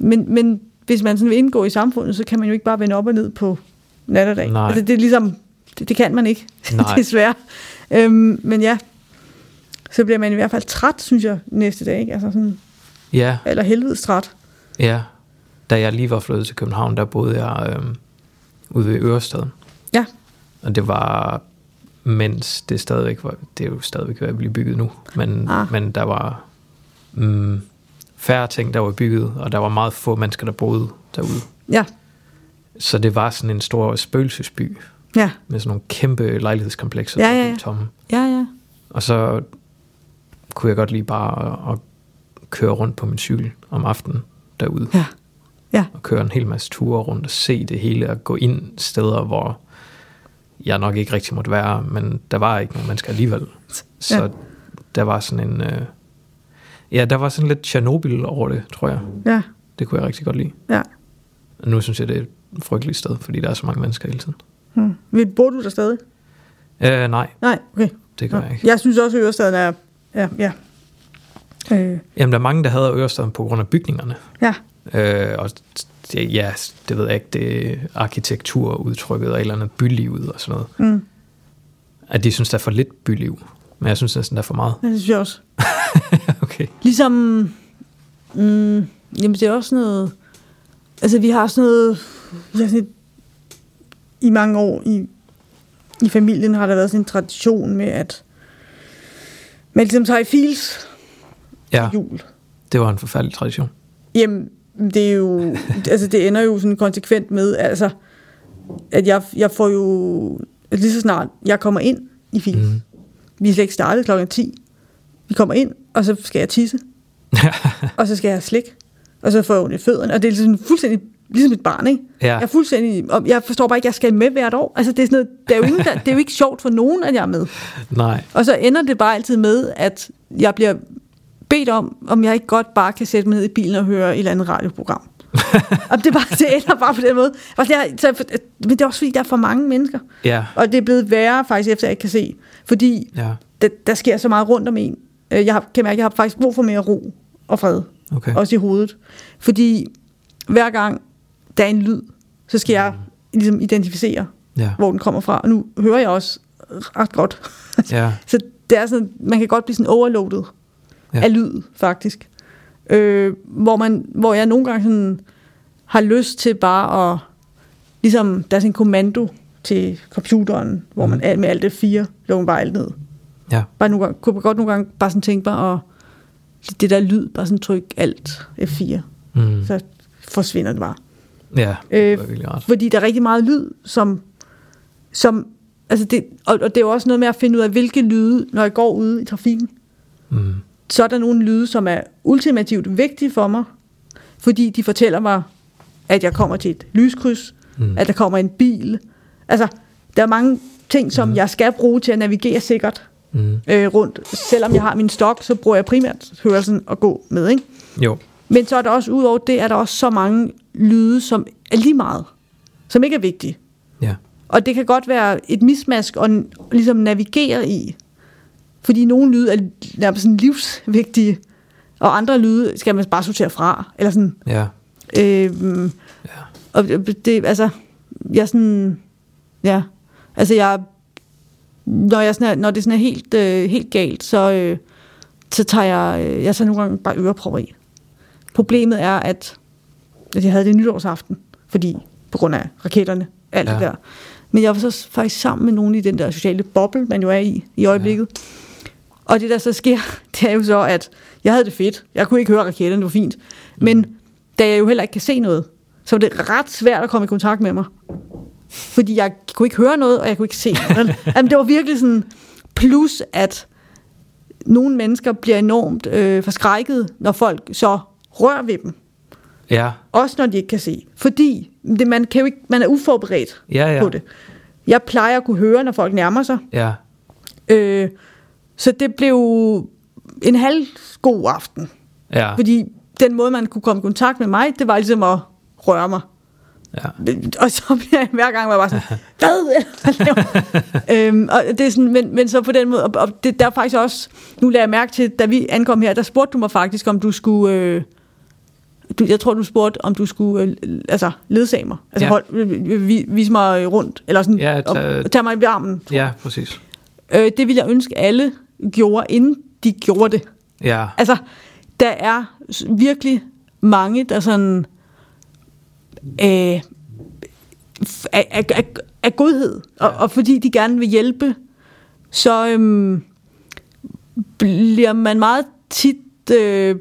Men, men hvis man sådan vil indgå i samfundet, så kan man jo ikke bare vende op og ned på nat og dag. Nej. Altså, det er ligesom, det, det kan man ikke, Nej. desværre. Øhm, men ja, så bliver man i hvert fald træt, synes jeg, næste dag. Ikke? Altså sådan, Ja, eller helvedes træt. ja. Da jeg lige var flyttet til København, der boede jeg øhm, ude ved Ørestaden. Og det var, mens det stadigvæk var, det er jo stadigvæk ved at blive bygget nu, men, Ah. men der var mm, færre ting, der var bygget, og der var meget få mennesker, der boede derude. ja, Så det var sådan en stor spøgelsesby, ja, med sådan nogle kæmpe lejlighedskomplekser, Ja, der ja, ja. helt tomme. ja, ja. Og så kunne jeg godt lide bare at, at køre rundt på min cykel om aftenen derude. Ja, ja, Og køre en hel masse ture rundt og se det hele og gå ind steder, hvor jeg nok ikke rigtig måtte være, men der var ikke nogen mennesker alligevel. Så Ja. ja. der var sådan en... Øh, ja, der var sådan lidt Tjernobyl over det, tror jeg. ja, Det kunne jeg rigtig godt lide. ja. Og nu synes jeg, det er et frygteligt sted, fordi der er så mange mennesker hele tiden. Hmm. Vil- Bor du der stadig? Øh, nej, Nej, okay. det gør Nå. jeg ikke. Jeg synes også, at Ørestaden er... Ja, ja. Øh, Jamen, der er mange, der hader Ørestaden på grund af bygningerne. ja, Øh, og det, ja, det ved jeg ikke, det er arkitekturudtrykket og et eller andet bylivet og sådan noget. mm, At de synes, der er for lidt byliv. Men jeg synes næsten, der er for meget. det synes jeg også. okay. Ligesom, mm, jamen det er også noget, altså vi har sådan noget, vi har sådan et, i mange år i, i familien har der været sådan en tradition med, at man ligesom tager i fils Ja, jul. det var en forfærdelig tradition. Jamen, det er jo, altså det ender jo sådan konsekvent med, altså, at jeg, jeg får jo, lige så snart jeg kommer ind i fils, mm. Mm. vi er slet ikke startet klokken 10, vi kommer ind, og så skal jeg tisse, og så skal jeg have slik, og så får jeg ondt i fødderne, og det er sådan fuldstændig ligesom et barn, ikke? Ja. Jeg er fuldstændig, og jeg forstår bare ikke, at jeg skal med hvert år. Altså, det er, sådan noget, det, er jo ingen, der, det er jo ikke sjovt for nogen, at jeg er med. Nej. Og så ender det bare altid med, at jeg bliver bedt om, om jeg ikke godt bare kan sætte mig ned i bilen og høre et eller andet radioprogram. og det, er bare, det ender bare på den måde. Og det er, så, men det er også fordi, der er for mange mennesker. Ja. Og det er blevet værre faktisk, efter jeg ikke kan se. Fordi Ja. der, der sker så meget rundt om en. Øh, Jeg har, kan mærke, at jeg har faktisk brug for mere ro og fred. Okay. Også i hovedet. Fordi hver gang der er en lyd, så skal jeg ligesom identificere, Ja. hvor den kommer fra. Og nu hører jeg også ret godt. Ja. så det er sådan, man kan godt blive sådan overloadet Ja. af lyd, faktisk. Øh, hvor, man, hvor jeg nogle gange sådan har lyst til bare at, ligesom, der er sådan en kommando til computeren, hvor man er med alt det fire, lukker man bare alt ned. Ja. Bare nogle gange, kunne man godt nogle gange bare sådan tænke mig, og det der lyd, bare sådan tryk alt F4, Mm. så forsvinder det bare. Ja, Øh, det var virkelig ret. Fordi der er rigtig meget lyd, som, som altså det, og, og det er jo også noget med at finde ud af, hvilke lyde, når jeg går ude i trafikken, Mm. Så er der nogle lyde, som er ultimativt vigtige for mig, fordi de fortæller mig, at jeg kommer til et lyskryds, Mm. at der kommer en bil. Altså, der er mange ting, som mm. jeg skal bruge til at navigere sikkert Mm. øh, rundt. Selvom jeg har min stok, så bruger jeg primært hørelsen at gå med, ikke? Jo. Men så er der også, udover det, er der også så mange lyde, som er lige meget, som ikke er vigtige. Ja. Og det kan godt være et mismask at ligesom navigere i. Fordi nogle lyde er nærmest sådan livsvigtige, og andre lyde skal man bare sortere fra. Eller sådan, Ja. øhm, Ja. og det, altså, jeg er sådan, ja, altså jeg, når, jeg sådan er, når det sådan er helt, øh, helt galt, så, øh, så tager jeg, øh, jeg tager nogle gange bare ørepropper i. Problemet er, at, at jeg havde det nytårsaften, fordi på grund af raketterne, alt. Ja. det der. Men jeg var så faktisk sammen med nogen i den der sociale boble, man jo er i i øjeblikket. Ja. Og det der så sker, det er jo så, at jeg havde det fedt. Jeg kunne ikke høre raketterne, det var fint. Men da jeg jo heller ikke kan se noget, så var det ret svært at komme i kontakt med mig. Fordi jeg kunne ikke høre noget, og jeg kunne ikke se noget. Jamen, det var virkelig sådan, plus at nogle mennesker bliver enormt øh, forskrækket, når folk så rører ved dem. Ja. Også når de ikke kan se. Fordi det, man, kan jo ikke, man er uforberedt Ja, ja. på det. Jeg plejer at kunne høre, når folk nærmer sig. Ja. Øh, så det blev en halv god aften. Ja. Fordi den måde, man kunne komme i kontakt med mig, det var ligesom at røre mig. Ja. Og så bliver jeg hver gang, var jeg bare sådan, hvad? Hvad laver du?" øhm, og det er sådan, men, men så på den måde, og, og det, der er faktisk også, nu lader jeg mærke til, da vi ankom her, der spurgte du mig faktisk, om du skulle, øh, du, jeg tror, du spurgte, om du skulle, øh, altså, ledsage mig, altså Ja. hold, øh, vi- vise mig rundt, eller sådan, Ja, og, tage- og tage mig i armen. Ja, præcis. Øh, det ville jeg ønske, alle gjorde, inden de gjorde det. Ja. Altså, der er virkelig mange, der sådan øh, af, af, af, af godhed, og, og fordi de gerne vil hjælpe, så øhm, bliver man meget tit øh,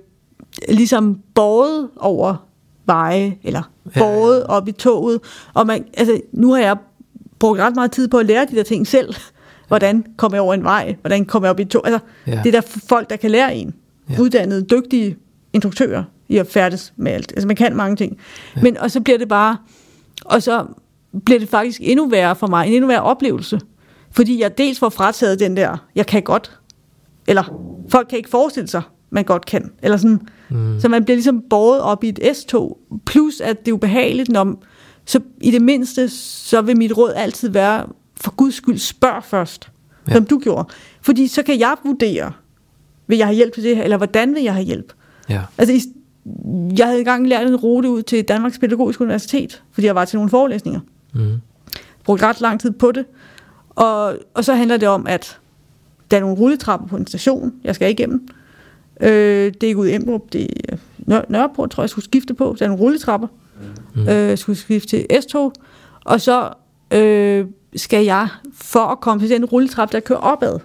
ligesom båret over veje, eller Ja, båret op i toget. Og man, altså, nu har jeg brugt ret meget tid på at lære de der ting selv. Hvordan kommer jeg over en vej? Hvordan kommer jeg op i tog? Altså, Ja. det er der folk, der kan lære en. Ja. Ja. Uddannede, dygtige instruktører i at færdes med alt. Altså, man kan mange ting. Ja. Men, og så bliver det bare... Og så bliver det faktisk endnu værre for mig, en endnu værre oplevelse. Fordi jeg dels får frataget den der, jeg kan godt. Eller folk kan ikke forestille sig, man godt kan. Eller sådan. Mm. Så man bliver ligesom båret op i et S-tog. Plus at det er ubehageligt, når, så i det mindste, så vil mit råd altid være, for guds skyld, spørg først, Ja. som du gjorde. Fordi så kan jeg vurdere, vil jeg have hjælp til det her, eller hvordan vil jeg have hjælp? Ja. Altså, jeg havde engang lært en rute ud til Danmarks Pædagogiske Universitet, fordi jeg var til nogle forelæsninger. Mm. Brugte ret lang tid på det. Og, og så handler det om, at der er nogle rulletrapper på en station, jeg skal igennem. Øh, det er ikke ud i Emdrup, det er Nør- Nørreport, tror jeg, jeg skulle skifte på. Der er nogle rulletrapper. Mm. Øh, jeg skulle skifte til S-tog. Og så øh, skal jeg, for at komme til den rulletrap, der kører opad,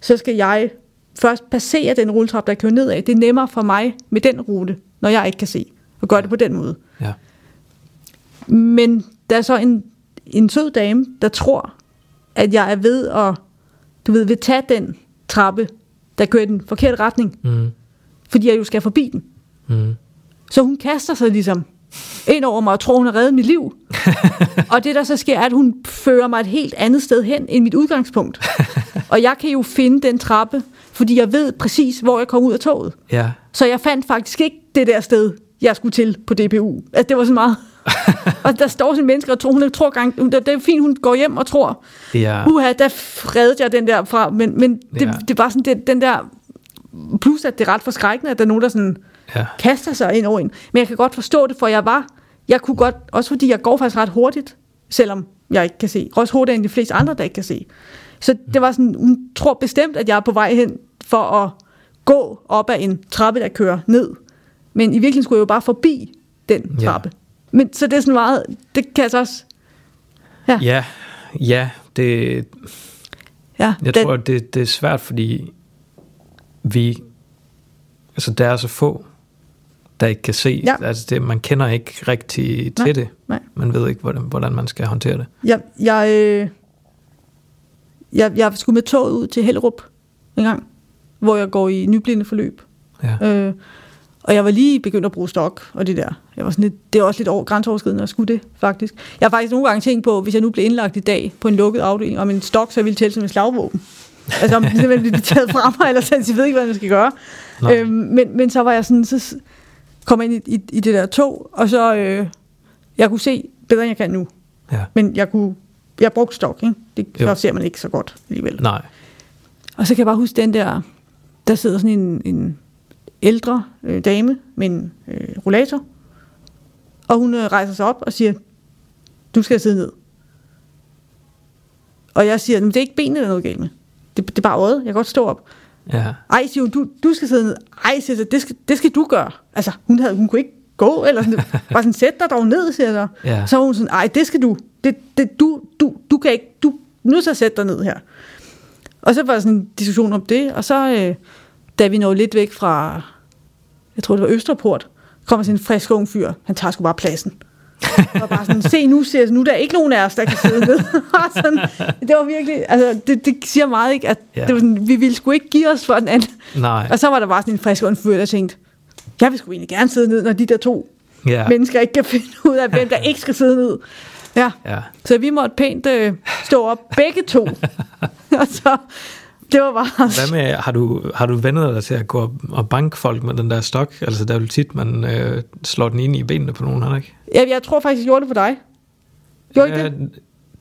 så skal jeg først passere den rulletrap, der kører nedad. Det er nemmere for mig med den rute, når jeg ikke kan se, og gøre det på den måde. Ja. Men der er så en, en sød dame, der tror, at jeg er ved at, du ved, vil tage den trappe, der kører i den forkerte retning, Mm. fordi jeg jo skal forbi den. Mm. Så hun kaster sig ligesom ind over mig og tror, hun har reddet mit liv. og det, der så sker, er, at hun fører mig et helt andet sted hen end mit udgangspunkt. og jeg kan jo finde den trappe, fordi jeg ved præcis, hvor jeg kom ud af toget. Ja. Så jeg fandt faktisk ikke det der sted, jeg skulle til på DPU. Altså, det var så meget. og der står sådan en menneske og tror, hun tror gang, hun- det er fint, hun går hjem og tror, Ja. uha, der fredede jeg den der fra, men, men det, Ja. det var sådan, det, den der, plus at det er ret forskrækkende, at der er nogen, der sådan Ja. kaster sig ind over en. Men jeg kan godt forstå det, for jeg var, jeg kunne godt, også fordi jeg går faktisk ret hurtigt, selvom jeg ikke kan se. Også hurtigere end de fleste andre, der ikke kan se. Så det var sådan, hun tror bestemt, at jeg er på vej hen for at gå op ad en trappe, der kører ned. Men i virkeligheden skulle jeg jo bare forbi den Ja. trappe. Men så det er sådan meget, det kan jeg så også, ja, Ja. Ja, det, ja Jeg den, tror, det, det er svært, fordi vi... Altså, der er så få, der ikke kan se. Ja. Altså, det, man kender ikke rigtig til Nej, det. nej. Man ved ikke, hvordan, hvordan man skal håndtere det. Jeg, jeg, øh, jeg, jeg skulle med toget ud til Hellerup en gang, hvor jeg går i nyblinde forløb. Ja. Øh, og jeg var lige begyndt at bruge stok og det der. Jeg var sådan lidt, det er også lidt over, grænseoverskridende at skulle det, faktisk. Jeg har faktisk nogle gange tænkt på, hvis jeg nu blev indlagt i dag på en lukket afdeling, om en stok, så ville tælle som en slagvåben. altså om det simpelthen blev taget fra mig, eller sådan, jeg ved ikke, hvad jeg skal gøre. Nej. Øhm, men, men så var jeg sådan, så s- kom jeg ind i, i, i det der tog, og så, øh, jeg kunne se bedre, end jeg kan nu. Ja. Men jeg kunne, jeg brugte stok, ikke? Det Jo. så ser man ikke så godt alligevel. Nej. Og så kan jeg bare huske den der, der sidder sådan en, en ældre øh, dame med en øh, rollator, og hun øh, rejser sig op og siger, du skal sidde ned. Og jeg siger, "Men det er ikke benene, der er noget galt med. Det, det er bare øjet, jeg kan godt stå op. Ja. Ej, siger hun, du, du skal sidde ned. Ej, siger så, det skal, det skal du gøre. Altså, hun, havde, hun kunne ikke gå, eller sådan, bare sådan, sæt dig dog ned, siger jeg så. Ja. Så hun sådan, ej, det skal du. Det, det, du, du, du kan ikke, du til at sætte dig ned her. Og så var der sådan en diskussion om det, og så, øh, da vi nåede lidt væk fra, jeg tror det var Østerport, kommer sådan en frisk ung fyr, han tager sgu bare pladsen. Og var bare sådan, se nu, jeg, nu er der ikke nogen af os, der kan sidde ned. Sådan, det var virkelig, altså det, det siger meget, ikke? At Ja. det var sådan, vi ville sgu ikke give os for den anden. Nej. Og så var der bare sådan en frisk fyr, der tænkte, jeg vil sgu egentlig gerne sidde ned, når de der to ja. mennesker ikke kan finde ud af, hvem der ikke skal sidde ned. Ja, Ja. så vi måtte pænt øh, stå op begge to. og så, det var bare... Hvad med, har du, har du vendet dig til at gå op og banke folk med den der stok? Altså, der er jo tit, man øh, slår den ind i benene på nogen, har du ikke? Ja, jeg tror faktisk, jeg gjorde det for dig. Gjorde ikke det?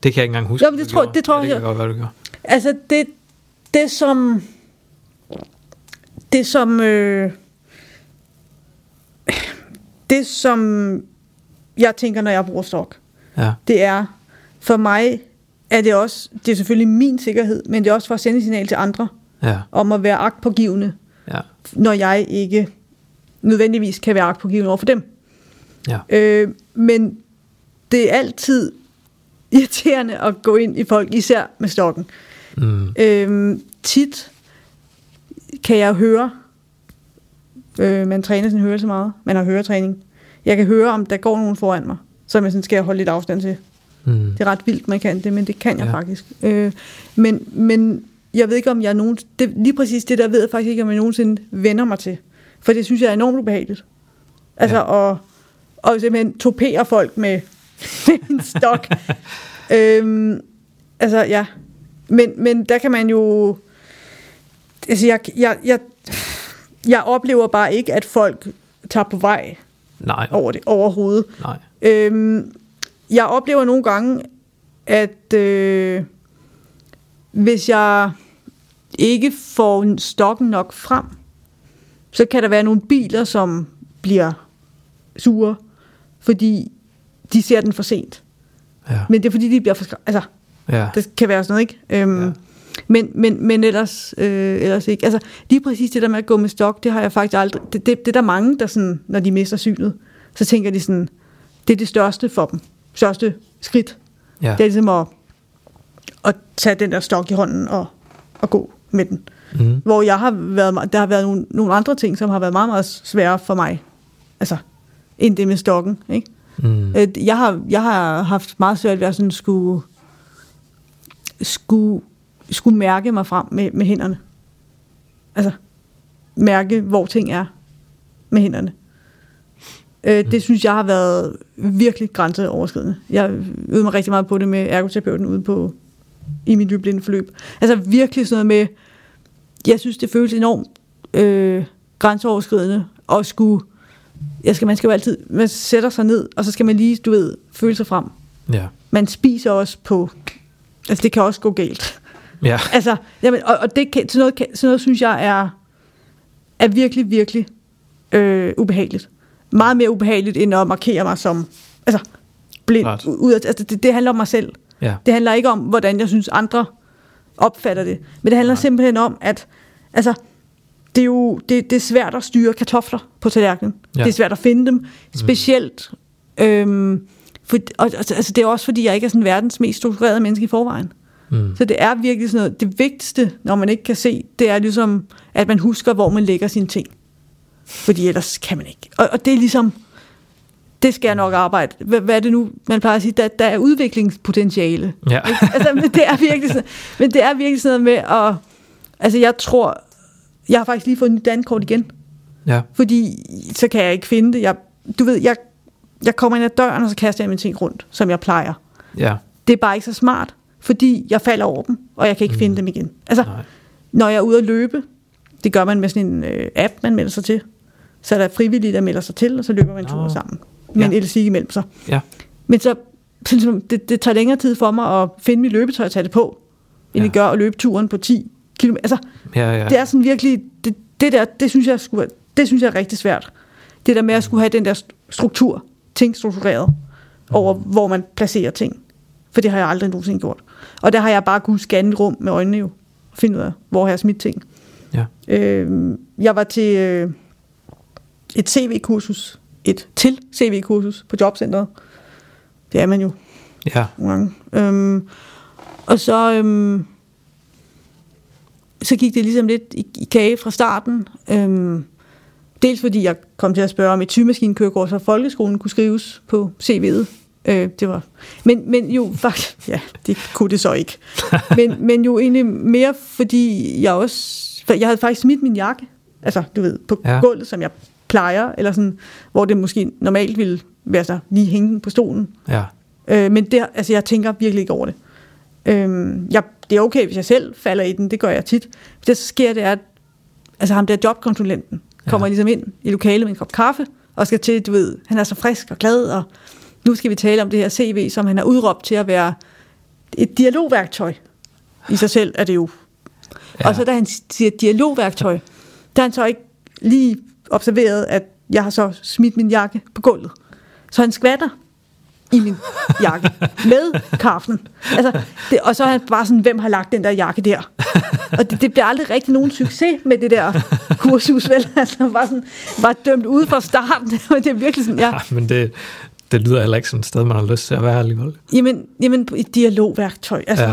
det kan jeg ikke engang huske. Jo, men det tror- det tror ja, det jeg- kan godt være, du gjorde. Altså, det, det som... Det som... Øh, det som jeg tænker, når jeg bruger stok, Ja. det er, for mig er det også, det er selvfølgelig min sikkerhed, men det er også for at sende et signal til andre, Ja. om at være agtpågivende, Ja. når jeg ikke nødvendigvis kan være agtpågivende over for dem. Ja. Øh, men det er altid irriterende at gå ind i folk, især med stokken. Mm. Øh, tit kan jeg høre, øh, man træner sin hørelse meget, man har høretræning. Jeg kan høre, om der går nogen foran mig, som jeg sådan skal holde lidt afstand til. Mm. Det er ret vildt, man kan det, men det kan jeg Ja. faktisk. Øh, men, men jeg ved ikke, om jeg nogen... Det, lige præcis det der ved jeg faktisk ikke, om jeg nogensinde vender mig til. For det synes jeg er enormt ubehageligt. Altså, ja. og, og simpelthen topere folk med, med en stok. øhm, altså, ja. Men, men der kan man jo... Altså, jeg, jeg, jeg, jeg oplever bare ikke, at folk tager på vej Nej. over det overhovedet. Nej. Øhm, jeg oplever nogle gange, at øh, hvis jeg ikke får stokken nok frem, så kan der være nogle biler, som bliver sure, fordi de ser den for sent. Ja. Men det er fordi, de bliver for... Altså, ja. det kan være sådan noget, ikke? Øhm, Ja. men, men, men ellers, øh, ellers ikke. Altså, lige præcis det der med at gå med stok, det har jeg faktisk aldrig... Det, det, det er der mange, der sådan, når de mister synet, så tænker de sådan, det er det største for dem. Største skridt. Ja. Det er ligesom at, at tage den der stok i hånden og, og gå med den. Mm. Hvor jeg har været, der har været nogle, nogle andre ting, som har været meget, meget svære for mig. Altså, end det med stokken, ikke? Mm. Jeg har, jeg har haft meget svært ved at sådan skulle, skulle, skulle mærke mig frem med, med hænderne. Altså, mærke, hvor ting er med hænderne. Øh, det synes jeg har været virkelig grænseoverskridende. Jeg øvede mig rigtig meget på det med ergoterapeuten ude på, i mit dyblinde forløb. Altså virkelig sådan noget med, jeg synes, det føles enormt øh, grænseoverskridende at skulle, jeg skal, man skal jo altid, man sætter sig ned, og så skal man lige, du ved, føle sig frem. Ja. Man spiser også på, altså det kan også gå galt. Ja. Altså, jamen, og, og det kan, sådan, noget, kan, sådan noget synes jeg er, er virkelig, virkelig øh, ubehageligt. Meget mere ubehageligt, end at markere mig som, altså, blind. Klart. Ud af, altså, det, det handler om mig selv. Ja. Det handler ikke om, hvordan jeg synes, andre opfatter det. Men det handler Nej. Simpelthen om, at altså, det er jo det, det er svært at styre kartofler på tallerkenen. Ja. Det er svært at finde dem. Specielt, øhm, for, og, altså, det er også fordi, jeg ikke er sådan verdens mest strukturerede menneske i forvejen. Mm. Så det er virkelig sådan noget, det vigtigste, når man ikke kan se, det er ligesom, at man husker, hvor man lægger sine ting. Fordi ellers kan man ikke. Og, og det er ligesom, det skal jeg nok arbejde. Hvad, hvad er det nu, man plejer at sige? Der, der er udviklingspotentiale. Ja. Altså, men det er virkelig sådan, men det er virkelig sådan noget med at, altså jeg tror, jeg har faktisk lige fået et nyt dankort igen, Ja. fordi så kan jeg ikke finde det. Jeg, du ved, jeg, jeg kommer ind ad døren, og så kaster jeg mine ting rundt, som jeg plejer. Ja. Det er bare ikke så smart, fordi jeg falder over dem, og jeg kan ikke mm. finde dem igen. Altså, Nej. når jeg er ude at løbe, det gør man med sådan en øh, app, man melder sig til. Så er der frivillige, der melder sig til, og så løber man tur Nå. sammen. Med Ja. elastik imellem sig. Ja. Men så, så det, det tager længere tid for mig at finde mit løbetøj og tage det på, end Ja. det gør at løbe turen på 10 km. Altså, Ja, ja. det er sådan virkelig, det, det der, det synes jeg, skulle, det synes jeg er rigtig svært. Det der med at skulle have den der struktur, ting struktureret, over hvor man placerer ting. For det har jeg aldrig nogensinde gjort. Og der har jeg bare kunnet scanne et rum med øjnene jo, og finde ud af, hvor har jeg smidt ting. Ja. Øh, jeg var til øh, et CV-kursus, et til CV-kursus på jobcentret. Det er man jo Ja. nogle gange. Øhm, og så, øhm, så gik det ligesom lidt i, i kage fra starten. Øhm, dels fordi jeg kom til at spørge, om et sygemaskinekørekort fra folkeskolen kunne skrives på CV'et. Øh, det var, men, men jo faktisk, ja, det kunne det så ikke. Men, men jo egentlig mere, fordi jeg også, jeg havde faktisk smidt min jakke, altså du ved, på ja. gulvet, som jeg plejer, eller sådan, hvor det måske normalt ville være så lige hænge på stolen. Ja. Øh, men det, altså, jeg tænker virkelig ikke over det. Øhm, jeg, det er okay, hvis jeg selv falder i den. Det gør jeg tit. Det, der så sker, det er, at altså, ham der jobkonsulenten kommer Ja. ligesom ind i lokalet med en kop kaffe, og skal til, du ved, han er så frisk og glad, og nu skal vi tale om det her CV, som han har udråbt til at være et dialogværktøj. I sig selv er det jo. Ja. Og så da han siger dialogværktøj, der han så ikke lige observeret, at jeg har så smidt min jakke på gulvet. Så han skvatter i min jakke med kaffen. Altså, det, og så er han bare sådan, hvem har lagt den der jakke der? Og det, det bliver aldrig rigtig nogen succes med det der kursus, vel? Altså, bare sådan, bare dømt ude fra starten. Det er virkelig sådan, ja. ja. Men det, det lyder heller ikke som et sted, man har lyst til at være alligevel. Jamen, jamen et dialogværktøj. Altså,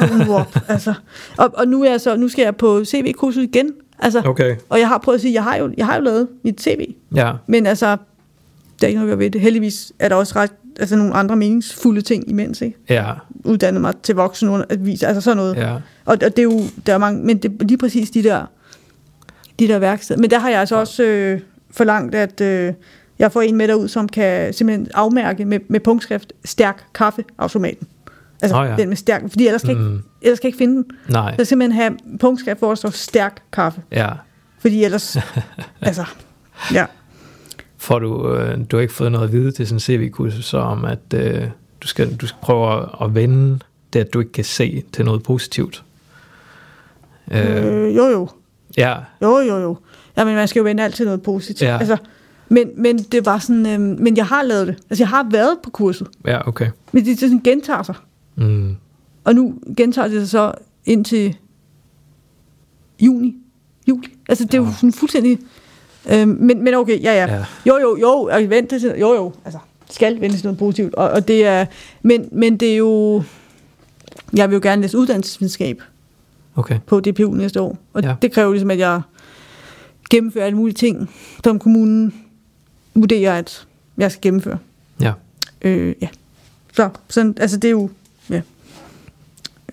Ja. nu op. Altså. Og, og nu, er jeg så, nu skal jeg på CV-kursus igen. Altså, Okay. Og jeg har prøvet at sige, jeg har jo, jeg har jo lavet mit CV. Ja. Men altså, der er ikke noget gøre ved det. Heldigvis er der også ret, altså nogle andre meningsfulde ting imens, ikke? Ja. Uddannet mig til voksenundervis, altså sådan noget. Ja. Og, og det er jo, der er mange, men det er lige præcis de der, de der værksteder. Men der har jeg altså også øh, forlangt, at øh, jeg får en med derud, som kan simpelthen afmærke med, med punktskrift stærk kaffeautomaten. Altså oh, ja. den med stærk, fordi ellers kan, mm. ikke, ellers kan jeg ikke finde den. Nej. Jeg skal simpelthen have punktskrift, hvor der står stærk kaffe. Ja. Fordi ellers, altså, ja. Får du, øh, du har ikke fået noget at vide til sådan en CV-kursus, så om at øh, du, skal, du skal prøve at, at vende det, at du ikke kan se til noget positivt. Øh, Øh, jo, jo. ja, Jo, jo, jo. Ja, men man skal jo vende alt til noget positivt. Ja. Altså, men, men det var sådan, øhm, men jeg har lavet det. Altså, jeg har været på kurset, ja, okay. men det, det sådan gentager sig. Mm. Og nu gentager det sig så indtil juni, juli. Altså, det er jo Ja. sådan fuldstændig... Øhm, men, men okay, ja, ja. Ja. Jo, jo, jo, og vente til, jo, jo, altså, skal vente til noget positivt. Og, og det er, men, men det er jo, jeg vil jo gerne læse uddannelsesvidenskab Okay. på DPU næste år. Og ja. det kræver ligesom, at jeg gennemfører alle mulige ting, som kommunen vurderer, at jeg skal gennemføre. Ja. Øh, ja. Så, sådan, altså det er jo,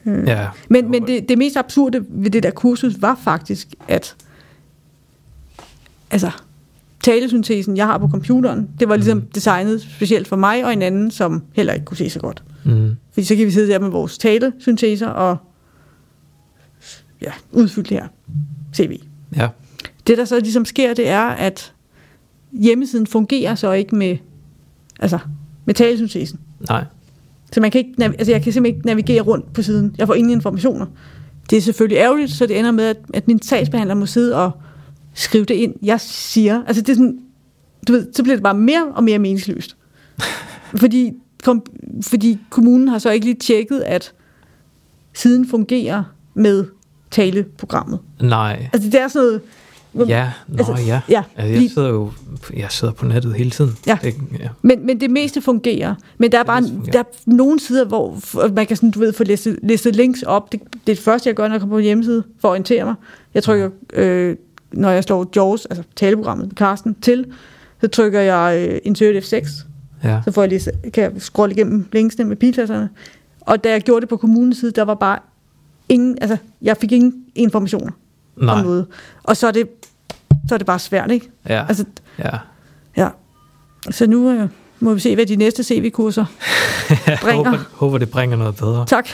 ja. Øh. Ja. Men, men det, det mest absurde ved det der kursus var faktisk, at altså, talesyntesen, jeg har på computeren, det var ligesom Mm. designet specielt for mig og en anden, som heller ikke kunne se så godt. Mm. Fordi så kan vi sidde der med vores talesynteser og ja, udfylde det her CV. Ja. Det, der så ligesom sker, det er, at hjemmesiden fungerer så ikke med, altså, med talesyntesen. Nej. Så man kan ikke, altså jeg kan simpelthen ikke navigere rundt på siden. Jeg får ingen informationer. Det er selvfølgelig ærgerligt, så det ender med, at, at min sagsbehandler må sidde og skrive det ind, jeg siger. Altså det er sådan, du ved, så bliver det bare mere og mere meningsløst. fordi, kom, fordi kommunen har så ikke lige tjekket, at siden fungerer med taleprogrammet. Nej. Altså det er sådan noget... Ja, nå Altså, ja. ja, Altså, jeg sidder jo jeg sidder på nettet hele tiden. Ja. Det, ja. Men, men det meste fungerer. Men der er bare der er nogle sider, hvor man kan sådan, du ved, få listet, listet links op. Det, det er det første, jeg gør, når jeg kommer på en hjemmeside, for at orientere mig. Jeg trykker, øh, når jeg slår JAWS, altså taleprogrammet med Carsten, til, så trykker jeg øh, Insert F6. ja. Så får jeg lige, kan jeg scrolle igennem linksene med pilklasserne. Og da jeg gjorde det på kommunens side, der var bare ingen, altså jeg fik ingen informationer Nej. om noget. Og så er det, så er det bare svært, ikke? Ja. Altså, ja. ja. Så nu øh, må vi se, hvad de næste CV-kurser Jeg bringer. håber, håber, det bringer noget bedre. Tak.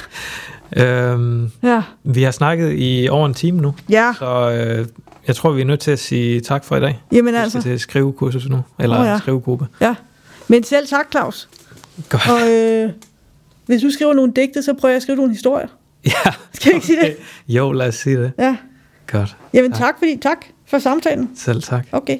Øhm, Ja. vi har snakket i over en time nu, Ja, så øh, jeg tror, vi er nødt til at sige tak for i dag. jamen Vi altså. skal til skrivekursus nu, eller oh, ja. skrivegruppe. Ja. Men selv tak, Claus. Godt. Og øh, hvis du skriver nogle digte, så prøver jeg at skrive nogle historier. Ja. Skal jeg ikke sige det? Jo, lad os sige det. Ja. Godt. Jamen tak, fordi, tak for samtalen. Selv tak. Okay.